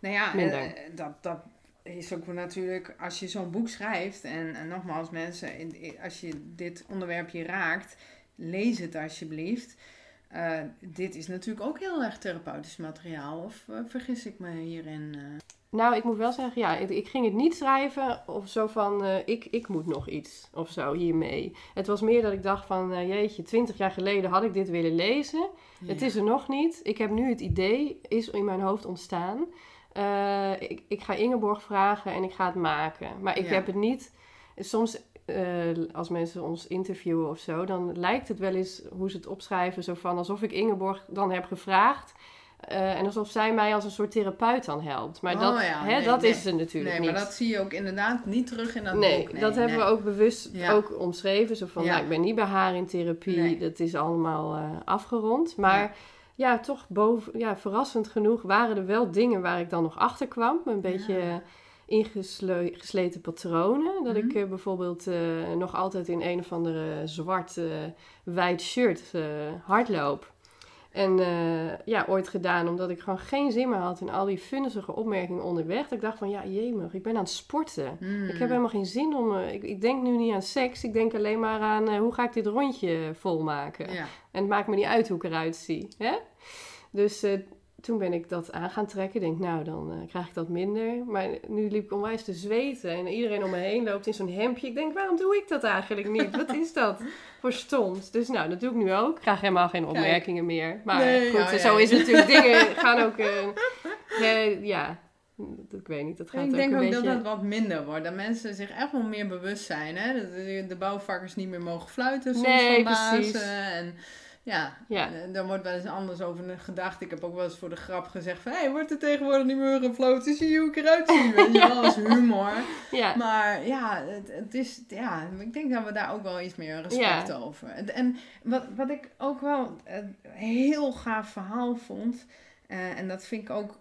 Nou ja, minder. eh, dat, dat is ook natuurlijk als je zo'n boek schrijft. En, en nogmaals, mensen, in- in- als je dit onderwerp je raakt, lees het alsjeblieft. dit is natuurlijk ook heel erg therapeutisch materiaal. Of vergis ik me hierin? Nou, ik moet wel zeggen, ja, ik, ik ging het niet schrijven of zo van, eh, ik, ik moet nog iets of zo hiermee. Het was meer dat ik dacht van, eh, jeetje, twintig jaar geleden had ik dit willen lezen. Het is er nog niet. Ik heb nu het idee, is in mijn hoofd ontstaan. Eh, ik, ik ga Ingeborg vragen en ik ga het maken. Maar ik Ja. heb het niet. Soms, als mensen ons interviewen of zo, dan lijkt het wel eens hoe ze het opschrijven, zo van alsof ik Ingeborg dan heb gevraagd. Eh, en alsof zij mij als een soort therapeut dan helpt. Maar Oh dat, ja, hè, nee, dat nee. is er natuurlijk Nee, niet. maar dat zie je ook inderdaad niet terug in dat nee, boek. dat hebben we ook bewust Ja. ook omschreven. Zo van, Ja. nou, ik ben niet bij haar in therapie. Nee. Dat is allemaal eh, afgerond. Maar ja. toch boven, ja, verrassend genoeg waren er wel dingen waar ik dan nog achter kwam. Een beetje ingesleten patronen. Dat ik Mhm. eh, bijvoorbeeld nog altijd in een of andere zwart eh, wijd shirt hardloop. En eh, ja, ooit gedaan omdat ik gewoon geen zin meer had in al die funnige opmerkingen onderweg. Dat ik dacht van, ja, jemig, ik ben aan het sporten. Hmm. Ik heb helemaal geen zin om... eh, ik, ik denk nu niet aan seks. Ik denk alleen maar aan eh, hoe ga ik dit rondje volmaken. Ja. En het maakt me niet uit hoe ik eruit zie. Hè? Dus toen ben ik dat aan gaan trekken. Ik denk, nou, dan eh, krijg ik dat minder. Maar nu liep ik onwijs te zweten. En iedereen om me heen loopt in zo'n hemdje. Ik denk, waarom doe ik dat eigenlijk niet? Wat is dat voor stond? Dus nou, dat doe ik nu ook. Ik krijg helemaal geen opmerkingen meer. Maar Nee, goed, ja, ja, zo is het natuurlijk. Dingen gaan ook... eh, eh, ja, ik weet niet. Dat gaat ik ook denk een ook beetje... dat het wat minder wordt. Dat mensen zich echt wel meer bewust zijn. Hè? Dat de, bouwvakkers niet meer mogen fluiten soms Nee, van bazen. En ja, Ja. eh, daar wordt wel eens anders over gedacht. Ik heb ook wel eens voor de grap gezegd van... Hé, hey, wordt er tegenwoordig niet meer gefloten? Zie je hoe ik eruit zie? Weet je wel, als humor. Ja. Maar ja, het, het is, ja, ik denk dat we daar ook wel iets meer respect Ja. over. En, en wat, wat ik ook wel een heel gaaf verhaal vond, eh, en dat vind ik ook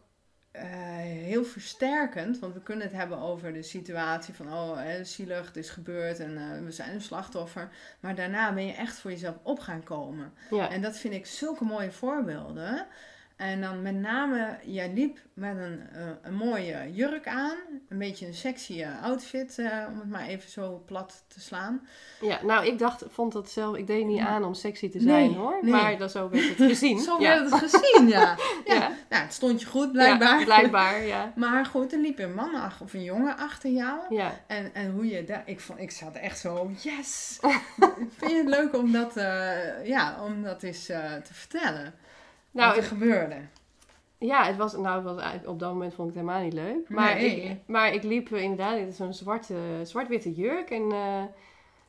eh, heel versterkend, want we kunnen het hebben over de situatie van, oh, hè, zielig, het is gebeurd en eh, we zijn een slachtoffer. Maar daarna ben je echt voor jezelf op gaan komen. Ja. En dat vind ik zulke mooie voorbeelden. En dan met name, jij liep met een, eh, een mooie jurk aan. Een beetje een sexy eh, outfit, eh, om het maar even zo plat te slaan. Ja, nou, ik dacht, vond dat zelf, ik deed niet aan om sexy te Nee, zijn hoor. nee. Maar dat zo werd het gezien. Zo ja. werd het gezien, ja. ja. Ja. Nou, het stond je goed, blijkbaar. Ja, blijkbaar, ja. Maar goed, er liep een man ach- of een jongen achter jou. Ja, En, en hoe je daar... Ik, vond, ik zat echt zo, yes! Vind je het leuk om dat, ja, om dat eens te vertellen? Nou, wat er het- gebeurde. ja het was, nou, het was, eigenlijk- op dat moment vond ik het helemaal niet leuk. Maar, Nee. ik, maar ik liep eh, inderdaad in zo'n zwarte, zwart-witte jurk. En eh,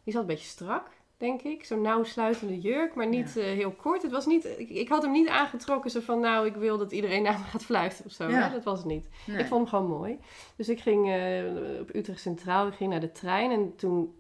die zat een beetje strak, denk ik. Zo'n nauw sluitende jurk, maar niet eh, heel kort. Het was niet, ik, ik had hem niet aangetrokken zo van, nou, ik wil dat iedereen naar me gaat fluiten of zo. Ja. Dat was het niet. Nee. Ik vond hem gewoon mooi. Dus ik ging op Utrecht Centraal, ik ging naar de trein en toen,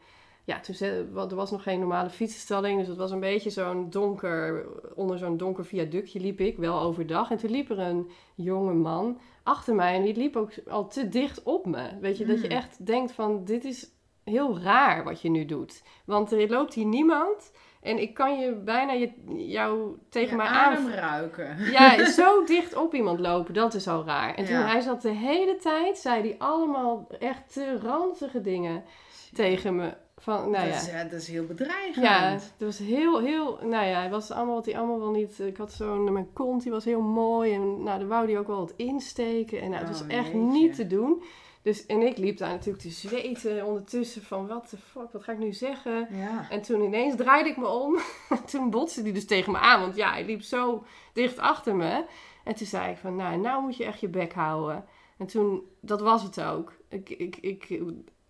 ja, toen er was nog geen normale fietsenstalling, dus het was een beetje zo'n donker, onder zo'n donker viaductje liep ik, wel overdag. En toen liep er een jonge man achter mij en die liep ook al te dicht op me. Weet je, dat je Mm. echt denkt van, dit is heel raar wat je nu doet. Want er loopt hier niemand en ik kan je bijna je, jou tegen Je mij adem aan ruiken. ja, zo dicht op iemand lopen, dat is al raar. En toen Ja. hij zat de hele tijd, zei hij allemaal echt te ranzige dingen tegen me. Van, nou dat, ja. is, ja, dat is heel bedreigend. Ja, het was heel, heel, nou ja, het was allemaal wat hij allemaal wel niet, ik had zo'n, mijn kont, die was heel mooi en nou, daar wou hij ook wel wat insteken en nou, het Oh, was echt jeetje. niet te doen. Dus, en ik liep daar natuurlijk te zweten ondertussen van, wat de fuck, wat ga ik nu zeggen? Ja. En toen ineens draaide ik me om. toen botste hij dus tegen me aan. Want ja, hij liep zo dicht achter me. En toen zei ik van, nou, nou moet je echt je bek houden. En toen, dat was het ook. Ik, ik, ik,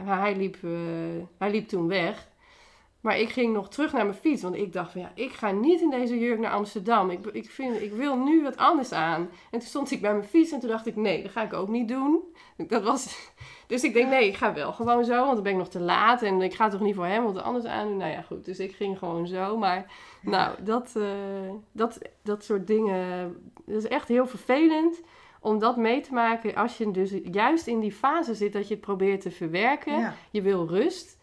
hij, liep, eh, hij liep toen weg. Maar ik ging nog terug naar mijn fiets. Want ik dacht van, ja, ik ga niet in deze jurk naar Amsterdam. Ik, ik, vind, ik wil nu wat anders aan. En toen stond ik bij mijn fiets en toen dacht ik, nee, dat ga ik ook niet doen. Dat was... Dus ik denk, nee, ik ga wel gewoon zo, want dan ben ik nog te laat. En ik ga toch niet voor hem wat anders aandoen. Nou ja, goed. Dus ik ging gewoon zo. Maar nou, dat, eh, dat, dat soort dingen, dat is echt heel vervelend om dat mee te maken. Als je dus juist in die fase zit dat je het probeert te verwerken. Ja. Je wil rust.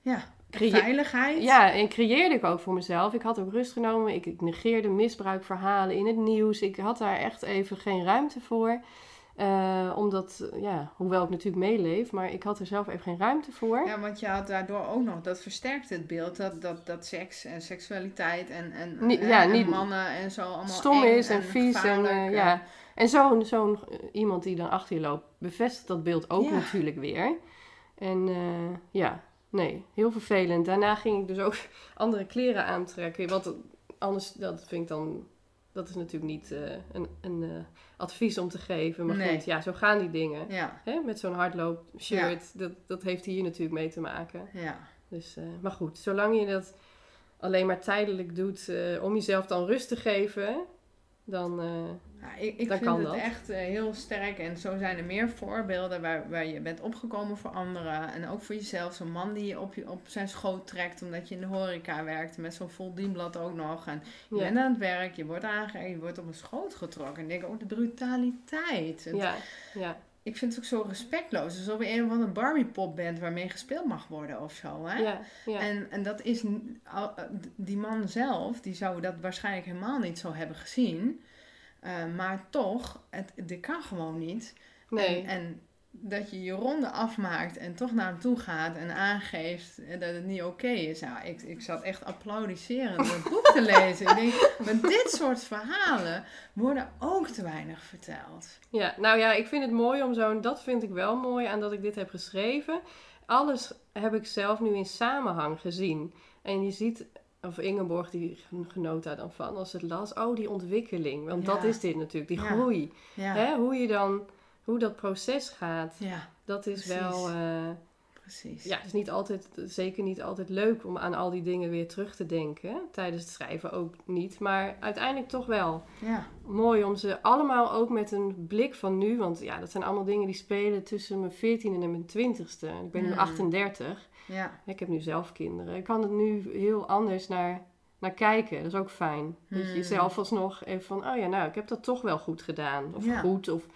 ja. Veiligheid. Ja, en creëerde ik ook voor mezelf. Ik had ook rust genomen. Ik, ik negeerde misbruikverhalen in het nieuws. Ik had daar echt even geen ruimte voor. Eh, omdat, ja, hoewel ik natuurlijk meeleef, maar ik had er zelf even geen ruimte voor. Ja, want je had daardoor ook nog, dat versterkt het beeld, dat, dat, dat seks en seksualiteit en, en, Niet- ja, en niet- mannen en zo allemaal Stom is en vies en eh, ja. En zo'n zo'n eh, iemand die dan achter je loopt, bevestigt dat beeld ook Ja. natuurlijk weer. En eh, ja, nee, heel vervelend. Daarna ging ik dus ook andere kleren aantrekken. Want anders, dat vind ik dan, dat is natuurlijk niet eh, een, een advies om te geven. Maar Nee. goed, ja, zo gaan die dingen. Ja, Hè? Met zo'n hardloopshirt, dat, dat heeft hier natuurlijk mee te maken. ja. Dus, maar goed, zolang je dat alleen maar tijdelijk doet om jezelf dan rust te geven, dan... eh, Ja, ik ik Dan vind kan het echt eh, heel sterk. En zo zijn er meer voorbeelden waar, waar je bent opgekomen voor anderen. En ook voor jezelf. Zo'n man die je op, je op zijn schoot trekt omdat je in de horeca werkt. Met zo'n vol dienblad ook nog. En je ja. bent aan het werk, je wordt aangereikt, je wordt op een schoot getrokken. En ik denk ook de brutaliteit. Het- ja, ja, Ik vind het ook zo respectloos. Alsof je een of andere Barbie pop bent waarmee gespeeld mag worden of zo. Hè? ja, ja. En, en dat is, eh, die man zelf, die zou dat waarschijnlijk helemaal niet zo hebben gezien. Eh, maar toch, het, dit kan gewoon niet. nee. En, en dat je je ronde afmaakt en toch naar hem toe gaat en aangeeft dat het niet oké is. Nou, ik, ik zat echt applaudisserend het boek te lezen. Ik denk, maar dit soort verhalen worden ook te weinig verteld. Ja, nou ja, ik vind het mooi om zo'n... Dat vind ik wel mooi aan dat ik dit heb geschreven. Alles heb ik zelf nu in samenhang gezien. En je ziet... Of Ingeborg, die genoot daar dan van als het las. Oh, die ontwikkeling. Want dat is dit natuurlijk, die Ja. groei. Ja, Hè? Hoe je dan... Hoe dat proces gaat. ja Dat is Precies. wel... eh, precies. ja, het is niet altijd, zeker niet altijd leuk om aan al die dingen weer terug te denken. Tijdens het schrijven ook niet. Maar uiteindelijk toch wel ja. mooi om ze allemaal ook met een blik van nu. Want ja, dat zijn allemaal dingen die spelen tussen mijn 14e en mijn 20ste. Ik ben nu Hmm. 38. ja. Ik heb nu zelf kinderen. Ik kan het nu heel anders naar, naar kijken. Dat is ook fijn. Dat je Hmm. zelf alsnog even van... Oh ja, nou, ik heb dat toch wel goed gedaan. Of Ja. goed, of...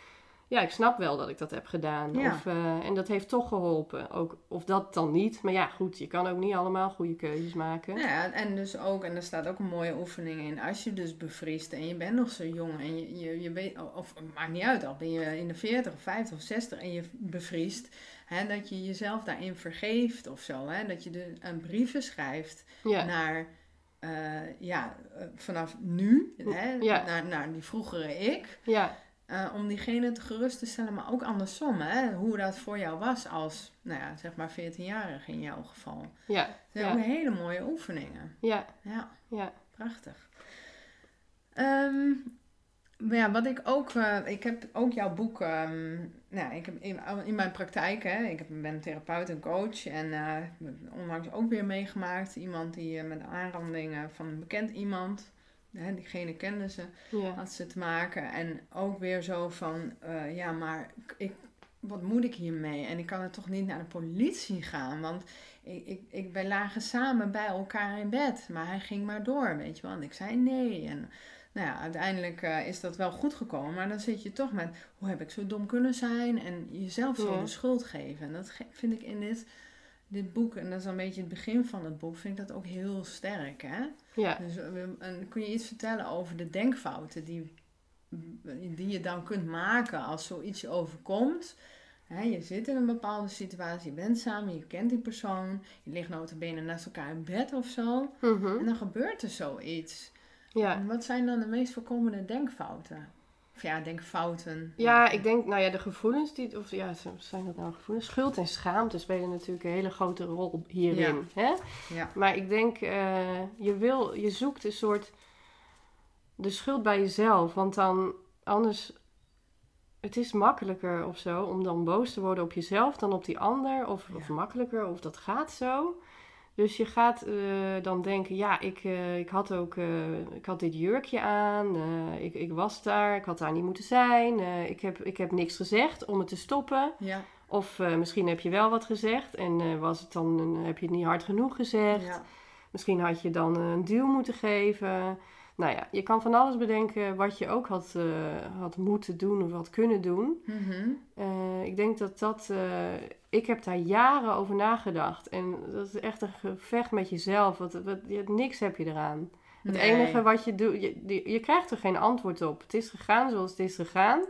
Ja, ik snap wel dat ik dat heb gedaan. Ja. Of, eh, en dat heeft toch geholpen. Ook, of dat dan niet. Maar ja, goed, je kan ook niet allemaal goede keuzes maken. Nou ja, en dus ook, en er staat ook een mooie oefening in, als je dus bevriest en je bent nog zo jong en je, je, je weet, of maakt niet uit, al ben je in de 40 of 50 of 60 en je bevriest, hè, dat je jezelf daarin vergeeft of zo, hè, dat je de, een brieven schrijft Ja, naar, eh, ja, eh, vanaf nu, hè, Ja. naar, naar die vroegere ik, ja, eh, om diegene te gerust te stellen, maar ook andersom, hè, hoe dat voor jou was als, nou ja, zeg maar 14-jarige in jouw geval. ja, Dat zijn ja, ook hele mooie oefeningen. ja, Ja, ja. prachtig. Ehm, maar ja, wat ik ook, eh, ik heb ook jouw boek, ehm, nou, ik heb in, in mijn praktijk, hè, ik heb- ben therapeut en coach en heb onlangs ook weer meegemaakt, iemand die met aanrandingen van een bekend iemand, hè, diegene kende ze, ja. had ze te maken en ook weer zo van, eh, ja, maar ik, wat moet ik hiermee? En ik kan er toch niet naar de politie gaan, want ik, ik, ik, wij lagen samen bij elkaar in bed, maar hij ging maar door, weet je wel. En ik zei nee. En nou ja, uiteindelijk eh, is dat wel goed gekomen, maar dan zit je toch met, hoe heb ik zo dom kunnen zijn? En jezelf zo Ja. de schuld geven. En dat vind ik in dit, dit boek, en dat is een beetje het begin van het boek, vind ik dat ook heel sterk, hè? ja. Dus eh, en kun je iets vertellen over de denkfouten die, die je dan kunt maken als zoiets je overkomt? Hè, je zit in een bepaalde situatie, je bent samen, je kent die persoon, je ligt notabene naast elkaar in bed of zo. Mhm. En dan gebeurt er zoiets. ja. En wat zijn dan de meest voorkomende denkfouten? Of ja, denkfouten. Ja, ik denk, nou ja, de gevoelens die, of ja, zijn dat nou gevoelens? Schuld en schaamte spelen natuurlijk een hele grote rol hierin. Hè? Ja. Maar ik denk, eh, je wil, je zoekt een soort de schuld bij jezelf, want dan anders, het is makkelijker of zo om dan boos te worden op jezelf dan op die ander, of, of makkelijker, of dat gaat zo. Dus je gaat eh, dan denken, ja, ik, eh, ik had ook, eh, ik had dit jurkje aan, ik, ik was daar, ik had daar niet moeten zijn, ik, heb, ik heb niks gezegd om het te stoppen. Ja, Of misschien heb je wel wat gezegd en was het dan, heb je het niet hard genoeg gezegd. ja, Misschien had je dan een duw moeten geven. Nou ja, je kan van alles bedenken wat je ook had, eh, had moeten doen of had kunnen doen. Mhm. Eh, ik denk dat dat. eh, ik heb daar jaren over nagedacht. En dat is echt een gevecht met jezelf. Want, wat, je, niks heb je eraan. Het Nee. enige wat je doet, je, je, je krijgt er geen antwoord op. Het is gegaan zoals het is gegaan.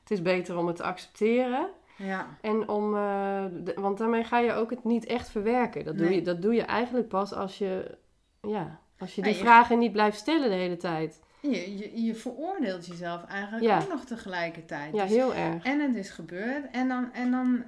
Het is beter om het te accepteren. Ja. En om, de- want daarmee ga je ook het niet echt verwerken. Dat doe, Nee. je, dat doe je eigenlijk pas als je, ja, als je die je- vragen niet blijft stellen de hele tijd. Je, je, je veroordeelt jezelf eigenlijk Ja. ook nog tegelijkertijd. Ja, Dus- heel erg. En het is gebeurd en dan, en dan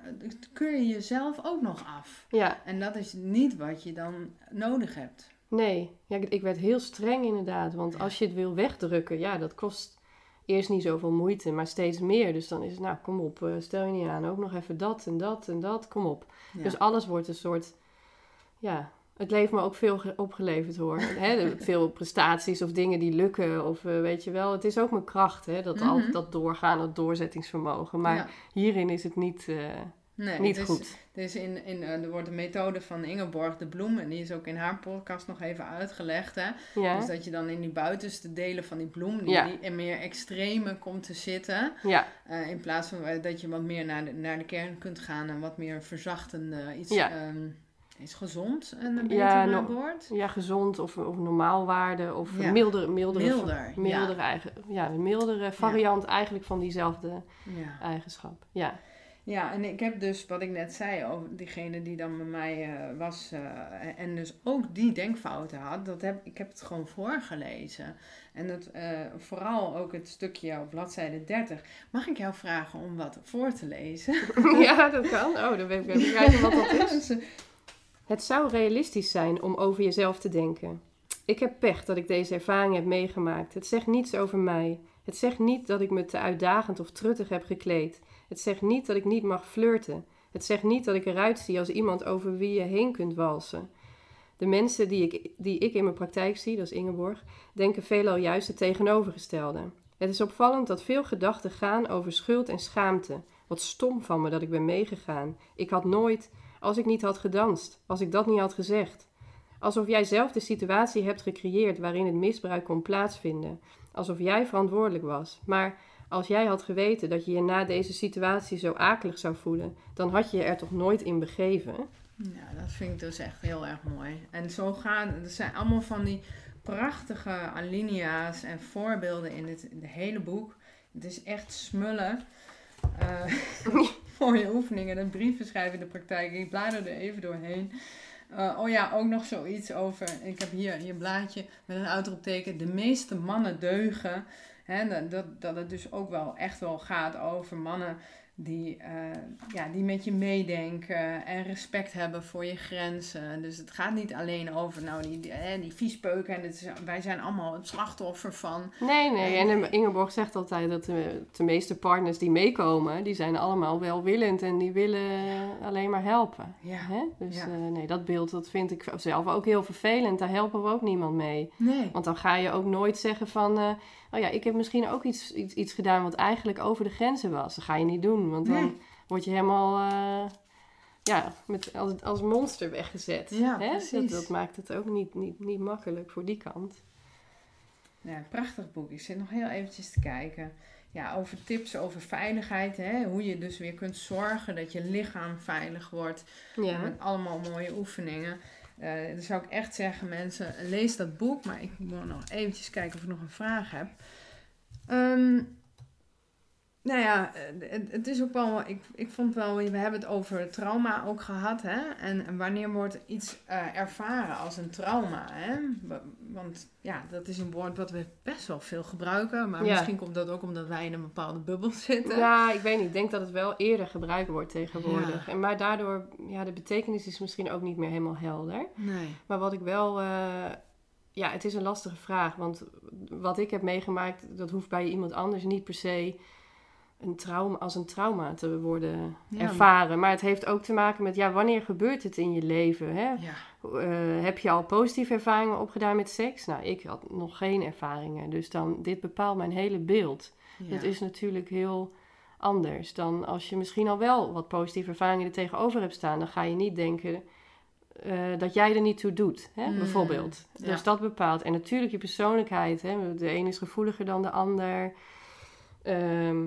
keur je jezelf ook nog af. Ja, En dat is niet wat je dan nodig hebt. nee. Ja, ik, ik werd heel streng inderdaad. Want als je het wil wegdrukken, ja, dat kost eerst niet zoveel moeite, maar steeds meer. Dus dan is het, nou, kom op, eh, stel je niet aan. Ook nog even dat en dat en dat, kom op. Ja. Dus alles wordt een soort, ja, het heeft me ook veel ge- opgeleverd hoor. De- veel prestaties of dingen die lukken of eh, weet je wel. Het is ook mijn kracht, hè, dat, al, Mhm. dat doorgaan, dat doorzettingsvermogen. Maar Ja. hierin is het niet, eh, Nee, niet dus- goed. Dus in, in, eh, er wordt een methode van Ingeborg de Bloem, en die is ook in haar podcast nog even uitgelegd. Hè? Ja, Dus dat je dan in die buitenste delen van die bloem, die, Ja. die in meer extreme komt te zitten. in plaats van dat je wat meer naar de, naar de kern kunt gaan en wat meer verzachtende, iets, Ja. Iets gezond en een beter Ja, aan no- boord. ja, gezond of, of normaalwaarde of Ja. mildere, mildere, Milder, mildere, eigen, ja, een mildere variant eigenlijk van diezelfde Ja. eigenschap. Ja, Ja, en ik heb dus wat ik net zei over diegene die dan bij mij eh, was eh, en dus ook die denkfouten had, dat heb, ik heb het gewoon voorgelezen. En het, eh, vooral ook het stukje op bladzijde 30. Mag ik jou vragen om wat voor te lezen? ja dat kan. Oh, dan weet ik even kijken wat dat is. Het zou realistisch zijn om over jezelf te denken. Ik heb pech dat ik deze ervaring heb meegemaakt. Het zegt niets over mij. Het zegt niet dat ik me te uitdagend of truttig heb gekleed. Het zegt niet dat ik niet mag flirten. Het zegt niet dat ik eruit zie als iemand over wie je heen kunt walsen. De mensen die ik, die ik in mijn praktijk zie, dat is Ingeborg, denken veelal juist het tegenovergestelde. Het is opvallend dat veel gedachten gaan over schuld en schaamte. Wat stom van me dat ik ben meegegaan. Ik had nooit, als ik niet had gedanst, als ik dat niet had gezegd. Alsof jij zelf de situatie hebt gecreëerd waarin het misbruik kon plaatsvinden. Alsof jij verantwoordelijk was. Maar als jij had geweten dat je je na deze situatie zo akelig zou voelen, dan had je je er toch nooit in begeven? Ja, dat vind ik dus echt heel erg mooi. En zo gaan, er zijn allemaal van die prachtige alinea's en voorbeelden in het, in het hele boek. Het is echt smullen. Eh, mooie oefeningen, en brieven schrijven in de praktijk. Ik blader er even doorheen. Eh, oh ja, ook nog zoiets over. Ik heb hier je blaadje met een uitroepteken. De meeste mannen deugen. Dat, dat, dat het dus ook wel echt wel gaat over mannen die, eh, ja, die met je meedenken en respect hebben voor je grenzen. Dus het gaat niet alleen over nou, die, die, die viespeuken. En het is, wij zijn allemaal het slachtoffer van. Nee, nee. En Ingeborg zegt altijd dat de, de meeste partners die meekomen, die zijn allemaal welwillend en die willen alleen maar helpen. Ja. Hè? Dus Ja. eh, nee, dat beeld dat vind ik zelf ook heel vervelend. Daar helpen we ook niemand mee. Nee. Want dan ga je ook nooit zeggen van, eh, oh ja, ik heb misschien ook iets, iets, iets gedaan wat eigenlijk over de grenzen was. Dat ga je niet doen, want dan Nee. word je helemaal, eh, ja, met, als, als monster weggezet. Ja, hè? Dat maakt het ook niet, niet, niet makkelijk voor die kant. Ja, prachtig boek. Ik zit nog heel eventjes te kijken. Ja, over tips over veiligheid. Hè? Hoe je dus weer kunt zorgen dat je lichaam veilig wordt. Ja. Met allemaal mooie oefeningen. Eh dan zou ik echt zeggen, mensen, lees dat boek. Maar ik moet nog eventjes kijken of ik nog een vraag heb. Ehm, nou ja, eh, het, is ook wel, ik, ik vond wel, we hebben het over trauma ook gehad, hè? En, en wanneer wordt iets eh, ervaren als een trauma, hè? Wa- Want ja, dat is een woord wat we best wel veel gebruiken, maar Ja. misschien komt dat ook omdat wij in een bepaalde bubbel zitten. Ja, ik weet niet. Ik denk dat het wel eerder gebruikt wordt tegenwoordig. En maar daardoor, ja, de betekenis is misschien ook niet meer helemaal helder. Nee. Maar wat ik wel, eh, ja, het is een lastige vraag. Want wat ik heb meegemaakt, dat hoeft bij iemand anders niet per se een trauma, als een trauma te worden Ja. ervaren. Maar het heeft ook te maken met, ja, wanneer gebeurt het in je leven? Hè? Ja. Eh, heb je al positieve ervaringen opgedaan met seks? Nou, ik had nog geen ervaringen. Dus dan, dit bepaalt mijn hele beeld. ja. Dat is natuurlijk heel anders dan als je misschien al wel wat positieve ervaringen er tegenover hebt staan. Dan ga je niet denken eh, dat jij er niet toe doet, hè, Mm, bijvoorbeeld. Dus dat bepaalt. En natuurlijk je persoonlijkheid. Hè. De een is gevoeliger dan de ander. Ehm,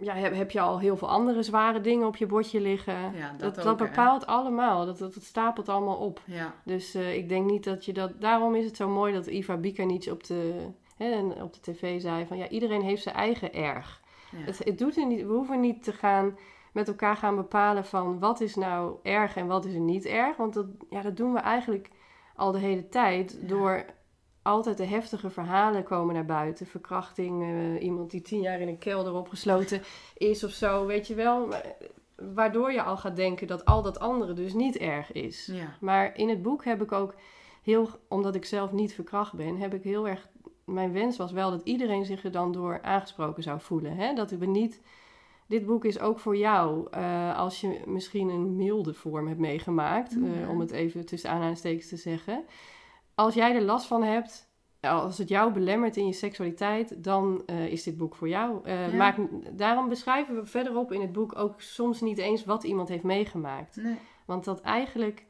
ja, heb, heb je al heel veel andere zware dingen op je bordje liggen? Ja, dat dat dat, ook, hè. bepaalt allemaal. Dat, dat, dat stapelt allemaal op. Ja. Dus eh, ik denk niet dat je dat... Daarom is het zo mooi dat Iva Bikanic op de, hè, en op de tv zei van... Ja, iedereen heeft zijn eigen erg. Ja. Het, het doet er niet, we hoeven niet te gaan met elkaar gaan bepalen van wat is nou erg en wat is er niet erg. Want dat, ja, dat doen we eigenlijk al de hele tijd door altijd de heftige verhalen komen naar buiten. Verkrachting, eh, iemand die tien jaar in een kelder opgesloten is of zo, weet je wel. Eh, Waardoor je al gaat denken dat al dat andere dus niet erg is. Ja. Maar in het boek heb ik ook heel, omdat ik zelf niet verkracht ben, heb ik heel erg. Mijn wens was wel dat iedereen zich er dan door aangesproken zou voelen. Hè? Dat we niet. Dit boek is ook voor jou eh, als je misschien een milde vorm hebt meegemaakt, om het even tussen aanhalingstekens te zeggen. Als jij er last van hebt, als het jou belemmert in je seksualiteit, dan eh, is dit boek voor jou. Ja. maak, daarom beschrijven we verderop in het boek ook soms niet eens wat iemand heeft meegemaakt. Nee. Want dat eigenlijk,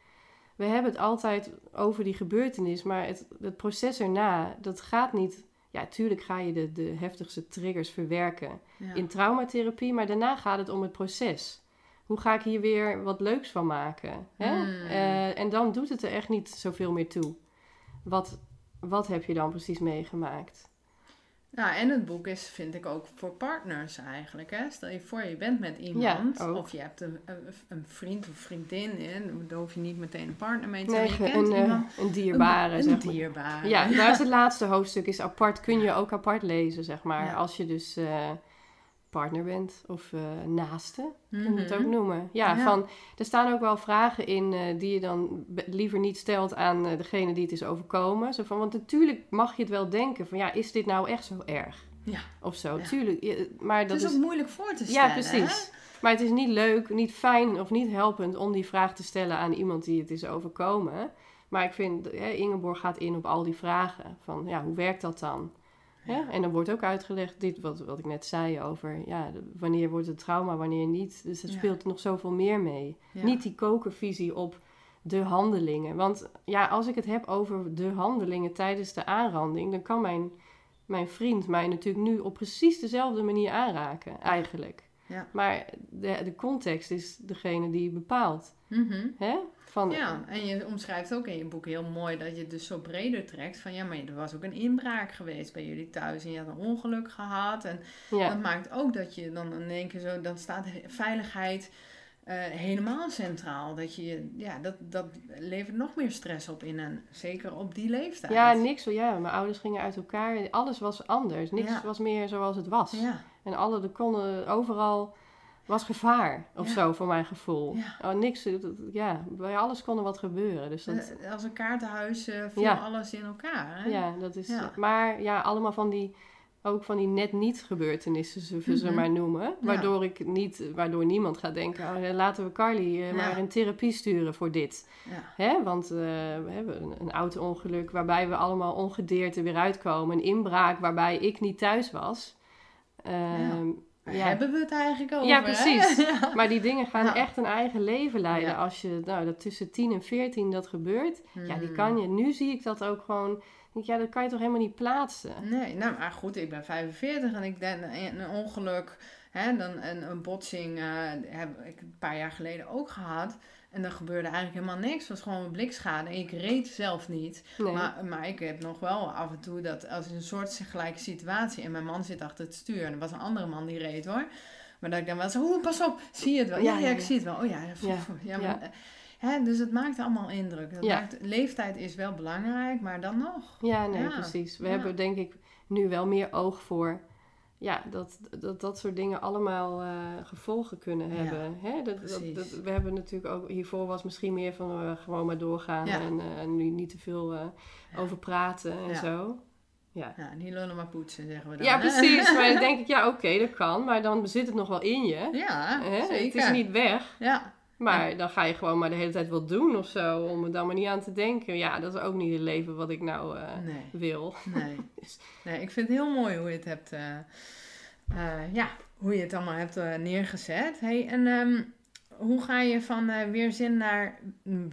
we hebben het altijd over die gebeurtenis, maar het, het proces erna, dat gaat niet. Ja, tuurlijk ga je de, de heftigste triggers verwerken Ja. in traumatherapie, maar daarna gaat het om het proces. Hoe ga ik hier weer wat leuks van maken? Hè? Hmm. Eh, en dan doet het er echt niet zoveel meer toe. Wat, wat heb je dan precies meegemaakt? Nou, en het boek is, vind ik ook voor partners eigenlijk. Hè? Stel je voor, je bent met iemand, Ja, of je hebt een, een, vriend of vriendin, en daar hoef je niet meteen een partner mee te hebben. Een, eh, een dierbare, een, zeg maar. dierbare. Ja, daar is het laatste hoofdstuk is apart. Kun je ook apart lezen, zeg maar. Ja. Als je dus eh, partner bent of eh, naaste, kun je het Mhm. ook noemen. Ja, Ja. Van, er staan ook wel vragen in eh, die je dan liever niet stelt aan eh, degene die het is overkomen. Zo van, want natuurlijk mag je het wel denken van, ja, is dit nou echt zo erg? Ja. Of zo, Ja. tuurlijk. maar dat Het is is, ook moeilijk voor te stellen. ja, precies. hè? Maar het is niet leuk, niet fijn of niet helpend om die vraag te stellen aan iemand die het is overkomen. Maar ik vind, Ingeborg gaat in op al die vragen. Van, ja, hoe werkt dat dan? Hè? Ja. En dan wordt ook uitgelegd, dit wat, wat ik net zei over, ja, de- wanneer wordt het trauma, wanneer niet. Dus er Ja. speelt nog zoveel meer mee. Niet die kokervisie op de handelingen. Want ja, als ik het heb over de handelingen tijdens de aanranding, dan kan mijn, mijn vriend mij natuurlijk nu op precies dezelfde manier aanraken, eigenlijk. Ja. Maar de, de context is degene die bepaalt. Mhm. Hè? Van, Ja, en je omschrijft ook in je boek heel mooi dat je het dus zo breder trekt. Van ja, maar er was ook een inbraak geweest bij jullie thuis en je had een ongeluk gehad. En ja. dat maakt ook dat je dan in één keer zo, dan staat veiligheid eh, helemaal centraal. Dat je, ja, dat, dat levert nog meer stress op in en zeker op die leeftijd. ja, niks. Ja, mijn ouders gingen uit elkaar. Alles was anders. Niks Ja. was meer zoals het was. Ja, En alle, de konden, overal was gevaar of Ja. zo, voor mijn gevoel. Ja. Oh, niks, ja, bij alles kon er wat gebeuren. Dus dat, Eh, als een kaartenhuis eh viel Ja. alles in elkaar. Hè? ja, dat is... Maar ja, allemaal van die... Ook van die net niet gebeurtenissen, zullen we ze Mhm. maar noemen. Waardoor, ik niet, waardoor niemand gaat denken... Oh, eh, laten we Carly maar een therapie sturen voor dit. Hè? Want we hebben een, een auto-ongeluk waarbij we allemaal ongedeerd er weer uitkomen. Een inbraak waarbij ik niet thuis was. Ehm, ja. hebben we het eigenlijk over? Ja, precies. Ja. Maar die dingen gaan Ja. echt een eigen leven leiden. Als je, nou, dat tussen 10 en 14 dat gebeurt. Ja, die Hmm. kan je. Nu zie ik dat ook gewoon. ja, dat kan je toch helemaal niet plaatsen. Nee, nou maar goed, ik ben 45 en ik denk een, ongeluk, hè, dan een, een botsing eh, heb ik een paar jaar geleden ook gehad. En er gebeurde eigenlijk helemaal niks. Het was gewoon een blikschade. Ik reed zelf niet. Nee. Maar, maar ik heb nog wel af en toe dat als een soort gelijke situatie. En mijn man zit achter het stuur. En er was een andere man die reed hoor. Maar dat ik dan wel zo, oeh, pas op, zie je het wel? Ja, Ja, ja, ja, ik zie het wel. Oh ja, ja, Ja, maar, eh, Hè, dus het maakt allemaal indruk. Maakt, leeftijd is wel belangrijk, maar dan nog. ja, nee, precies. We hebben denk ik nu wel meer oog voor. Ja, dat dat, dat soort dingen allemaal eh, gevolgen kunnen Ja, hebben. Hè? Dat, dat, precies. dat- we hebben natuurlijk ook, hiervoor was misschien meer van eh, gewoon maar doorgaan Ja. en eh, nu niet te veel eh, over praten en zo. Ja. Ja, niet lullen maar poetsen, zeggen we dan. Ja, precies. Maar dan denk ik, ja, oké, dat kan. Maar dan zit het nog wel in je. Ja, Hè? zeker. Het is niet weg. Ja, Maar dan ga je gewoon maar de hele tijd wat doen of zo. Om er dan maar niet aan te denken. Ja, dat is ook niet het leven wat ik nou eh, nee, wil. nee. nee. Ik vind het heel mooi hoe je het hebt, eh, eh, ja, hoe je het allemaal hebt neergezet. Hey, en ehm, hoe ga je van eh, weerzin naar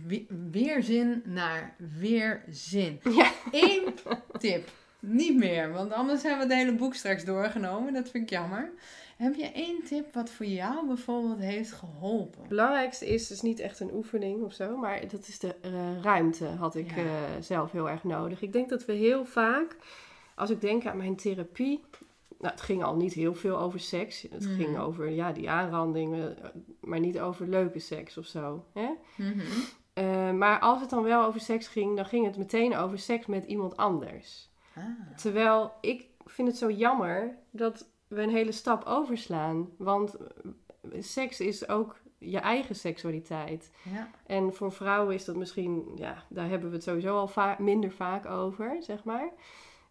we- weerzin naar weerzin? Ja. Eén tip, niet meer, want anders hebben we het hele boek straks doorgenomen. Dat vind ik jammer. Heb je één tip wat voor jou bijvoorbeeld heeft geholpen? Het belangrijkste is dus niet echt een oefening of zo. Maar dat is de eh, ruimte had ik Ja. eh, zelf heel erg nodig. Ik denk dat we heel vaak, als ik denk aan mijn therapie... nou, het ging al niet heel veel over seks. Het Mhm. ging over ja, die aanrandingen, maar niet over leuke seks of zo. Hè? Mhm. Eh, maar als het dan wel over seks ging, dan ging het meteen over seks met iemand anders. Ah. Terwijl ik vind het zo jammer dat we een hele stap overslaan. Want eh, seks is ook je eigen seksualiteit. Ja. En voor vrouwen is dat misschien, ja, daar hebben we het sowieso al va- minder vaak over, zeg maar.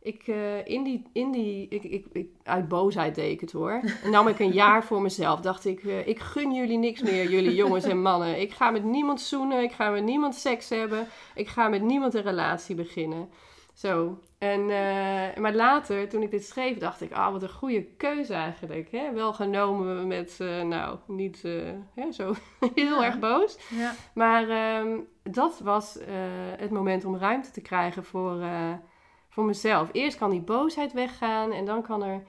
Ik, eh, in die, in die ik, ik, ik, uit boosheid deed ik het hoor. En nam ik een jaar voor mezelf. Dacht ik, eh, ik gun jullie niks meer, jullie jongens en mannen. Ik ga met niemand zoenen, ik ga met niemand seks hebben. Ik ga met niemand een relatie beginnen. Zo. En, eh, maar later, toen ik dit schreef, dacht ik, ah, wat een goede keuze eigenlijk. Hè? Wel genomen met, eh, nou, niet eh, hè, zo heel Ja. erg boos. Ja. Maar ehm, dat was het moment om ruimte te krijgen voor, voor mezelf. Eerst kan die boosheid weggaan en dan kan er...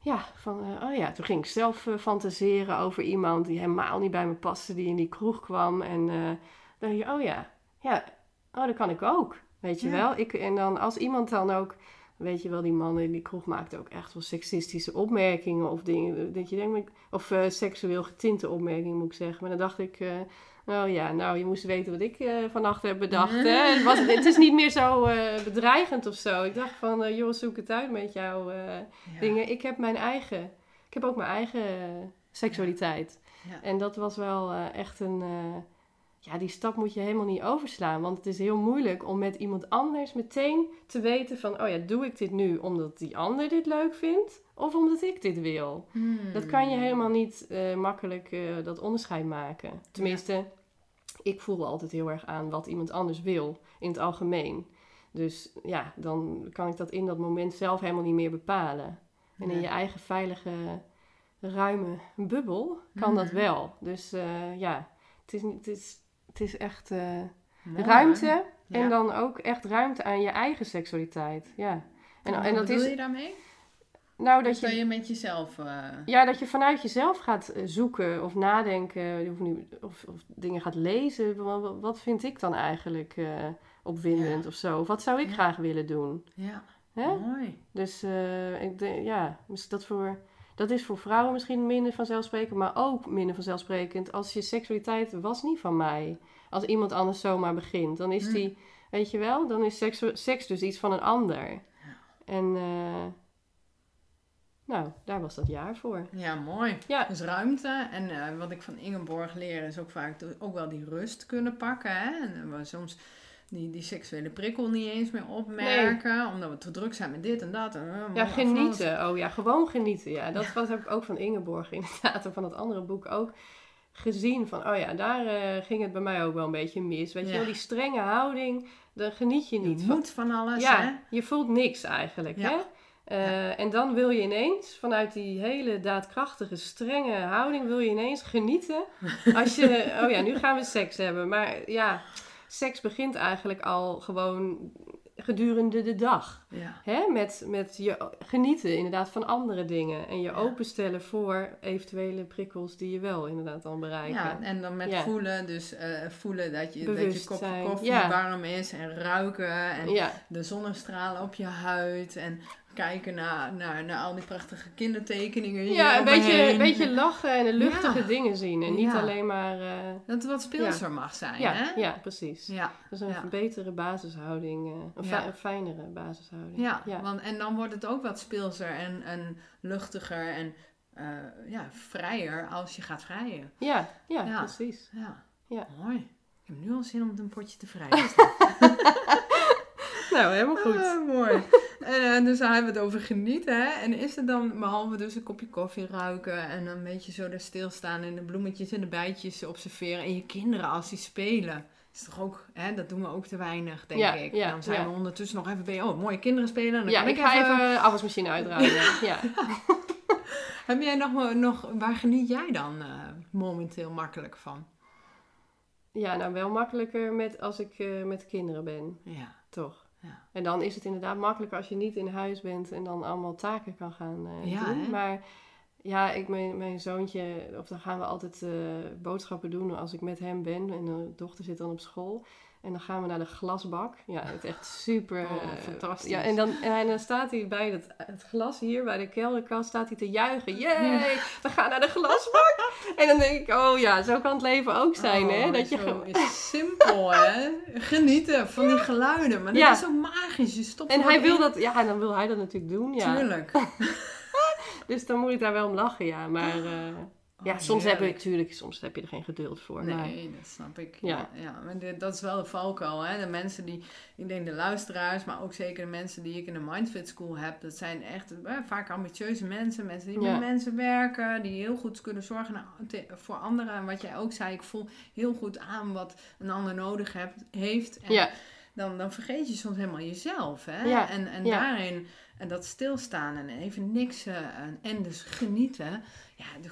Ja, van, oh ja, toen ging ik zelf fantaseren over iemand die helemaal niet bij me paste, die in die kroeg kwam. En dan dacht je, oh ja, ja, oh, dat kan ik ook. Weet je Ja. wel? Ik, en dan als iemand dan ook, weet je wel, die man in die kroeg maakte ook echt wel seksistische opmerkingen of dingen. Dat je denkt, of eh, seksueel getinte opmerkingen moet ik zeggen. Maar dan dacht ik, eh, oh ja, nou, je moest weten wat ik eh, vannacht heb bedacht. Hè? Het, was, het is niet meer zo eh, bedreigend of zo. Ik dacht van, eh, joh, zoek het uit met jouw eh, Ja. dingen. Ik heb mijn eigen, ik heb ook mijn eigen seksualiteit. Ja. En dat was wel eh, echt een, eh, ja, die stap moet je helemaal niet overslaan. Want het is heel moeilijk om met iemand anders meteen te weten van, oh ja, doe ik dit nu omdat die ander dit leuk vindt? Of omdat ik dit wil? Hmm. Dat kan je helemaal niet eh, makkelijk eh, dat onderscheid maken. Tenminste, ik voel altijd heel erg aan wat iemand anders wil in het algemeen. Dus ja, dan kan ik dat in dat moment zelf helemaal niet meer bepalen. En in je eigen veilige, ruime bubbel kan dat Mhm. wel. Dus eh, ja, het is, het is, het is echt eh, Mooi, ruimte. En dan ook echt ruimte aan je eigen seksualiteit. Ja. En, Wat en dat bedoel is je daarmee? nou dat Dus dat je je met jezelf... eh, ja, dat je vanuit jezelf gaat eh, zoeken of nadenken, hoeft nu, of, of dingen gaat lezen. Wa- wa- Wat vind ik dan eigenlijk opwindend of zo? Of wat zou ik Ja. graag willen doen? Ja, Hè? mooi. Dus ik denk, ja, dus dat, voor, dat is voor vrouwen misschien minder vanzelfsprekend, maar ook minder vanzelfsprekend als je seksualiteit was niet van mij. Als iemand anders zomaar begint, dan is Hmm. die, weet je wel, dan is seks, seks dus iets van een ander. En eh, nou, daar was dat jaar voor. Ja, mooi. Ja. Dus ruimte. En eh, wat ik van Ingeborg leer is ook vaak ook wel die rust kunnen pakken. Hè? En eh, soms die, die seksuele prikkel niet eens meer opmerken. Omdat we te druk zijn met dit en dat. En, eh, Ja, genieten. Oh ja, gewoon genieten. Ja, dat wat heb ik ook van Ingeborg inderdaad. En van het andere boek ook gezien. Van, oh ja, daar eh, ging het bij mij ook wel een beetje mis. Weet je Ja. wel, die strenge houding, daar geniet je niet Je van. moet van alles, Ja, hè? je voelt niks eigenlijk, Ja. hè? Eh, En dan wil je ineens, vanuit die hele daadkrachtige, strenge houding, wil je ineens genieten. Als je, oh ja, nu gaan we seks hebben. Maar ja, seks begint eigenlijk al gewoon gedurende de dag. Ja. Hè? Met, met je genieten inderdaad van andere dingen. En je Ja. openstellen voor eventuele prikkels die je wel inderdaad dan bereiken. Ja, en dan met Ja. voelen, dus eh, voelen dat je, dat je kopje koffie warm is en ruiken en de zonnestralen op je huid en kijken naar, naar, naar al die prachtige kindertekeningen. hier Ja, een beetje, een beetje lachen en luchtige Ja. dingen zien. En niet Ja. alleen maar... eh, Dat het wat speelser mag zijn, ja, hè? ja, precies. Ja, Dus een betere basishouding. eh, een, Ja. fi- een fijnere basishouding. ja, ja. Want, en dan wordt het ook wat speelser en, en luchtiger en eh, ja, vrijer als je gaat vrijen. Ja, ja, precies. Ja. Ja. mooi. Ik heb nu al zin om een potje te vrijen. Nou, helemaal goed. Ah, mooi. En dus daar hebben we het over genieten. Hè? En is het dan, behalve dus een kopje koffie ruiken en een beetje zo daar stilstaan en de bloemetjes en de bijtjes observeren en je kinderen als die spelen. Is toch ook, hè, dat doen we ook te weinig, denk Ja, ik. ja, dan zijn ja. we ondertussen nog even bij, oh, mooie kinderen spelen. Dan Ja, kan ik ga even de afwasmachine uitruimen. ja. Heb jij nog, nog, waar geniet jij dan eh, momenteel makkelijk van? ja, nou wel makkelijker met, als ik eh, met kinderen ben, Ja, toch? Ja. En dan is het inderdaad makkelijker als je niet in huis bent en dan allemaal taken kan gaan eh, Ja, doen. hè? Maar Ja, ik, mijn, mijn zoontje, of dan gaan we altijd eh, boodschappen doen als ik met hem ben. En de dochter zit dan op school. En dan gaan we naar de glasbak. Ja, het is echt super. Oh, eh, fantastisch. Ja, en dan, en dan staat hij bij het, het glas hier, bij de kelderkast, staat hij te juichen. Yay, we gaan naar de glasbak. en dan denk ik, oh ja, zo kan het leven ook zijn, hè? Oh, Dat je zo gewoon- is simpel, hè? Genieten van die geluiden. Maar dat Ja. is zo magisch. Je stopt en hij wil dat, ja, dan wil hij dat natuurlijk doen, ja. Tuurlijk. Dus dan moet ik daar wel om lachen, ja. Maar eh, ja, Oh, soms heb heerlijk. natuurlijk, soms heb je er geen geduld voor. maar- Nee, dat snap ik. Ja. Ja, ja maar dit, dat is wel de valkuil. Hè? De mensen die, ik denk de luisteraars, maar ook zeker de mensen die ik in de Mindfit School heb, dat zijn echt eh, vaak ambitieuze mensen. Mensen die Ja. met mensen werken, die heel goed kunnen zorgen voor anderen. En wat jij ook zei, ik voel heel goed aan wat een ander nodig hebt, heeft. En Ja, dan, dan vergeet je soms helemaal jezelf. Hè? Ja, En, en daarin, en dat stilstaan en even niks eh, en, en dus genieten. Ja, de-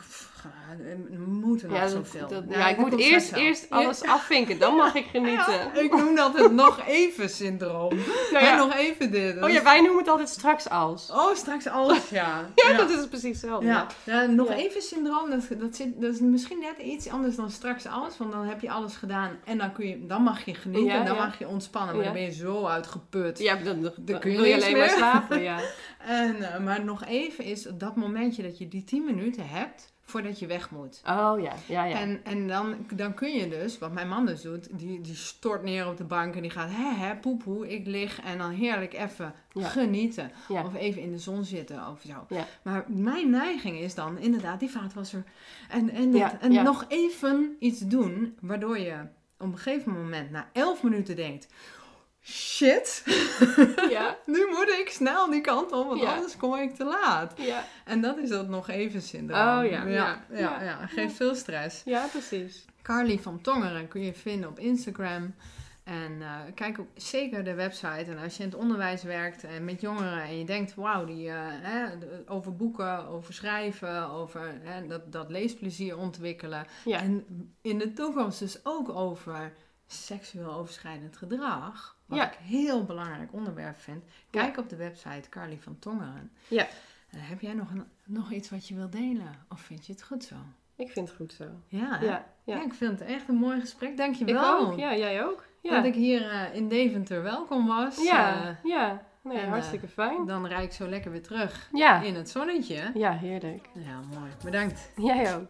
we moeten nog ja, dat- Nou, ja, ik moet eerst, eerst alles afvinken, dan mag ik genieten. Ik noem dat het nog even syndroom. Nou ja. En nog even dit. Oh ja, wij noemen het altijd straks als. Oh, straks alles, ja. Ja, dat is precies hetzelfde. Ja, nog even syndroom, dat, dat, zit, dat is misschien net iets anders dan straks alles. Want dan heb je alles gedaan en dan, kun je, dan mag je genieten, Ja, dan mag je ontspannen. Maar dan ben je zo uitgeput. Ja, dan, dan, dan kun je alleen maar meer. slapen, ja. En, eh, maar nog even is dat momentje dat je die 10 minuten hebt voordat je weg moet. Oh ja, ja, ja. En, en dan, dan kun je dus, wat mijn man dus doet, die, die stort neer op de bank en die gaat, hè, hè, poepoe, ik lig en dan heerlijk even Ja. genieten. Ja. Of even in de zon zitten of zo. Ja. Maar mijn neiging is dan inderdaad die vaatwasser. En, en, en nog even iets doen, waardoor je op een gegeven moment na 11 minuten denkt, shit, ja, nu moet ik snel die kant op, want Ja. anders kom ik te laat. ja. En dat is dat nog even syndroom. Oh, ja. ja, Ja. ja. Geeft veel stress. ja, precies. Carly van Tongeren kun je vinden op Instagram. En eh, kijk ook zeker de website. En als je in het onderwijs werkt en met jongeren en je denkt, wauw, die eh, hè, over boeken, over schrijven, over hè, dat, dat leesplezier ontwikkelen. Ja. En in de toekomst dus ook over seksueel overschrijdend gedrag. Wat Ja. ik heel belangrijk onderwerp vind. Kijk op de website Carly van Tongeren. Ja. En heb jij nog, een, nog iets wat je wilt delen? Of vind je het goed zo? Ik vind het goed zo. Ja? Ja, ik vind het echt een mooi gesprek. Dank je Ik wel. ook. Ja, jij ook. Ja, Dat ik hier eh, in Deventer welkom was. ja, Eh, ja. Nee, en, hartstikke fijn. dan rijd ik zo lekker weer terug Ja. in het zonnetje. Ja, heerlijk. Ja, mooi. Bedankt. Jij ook.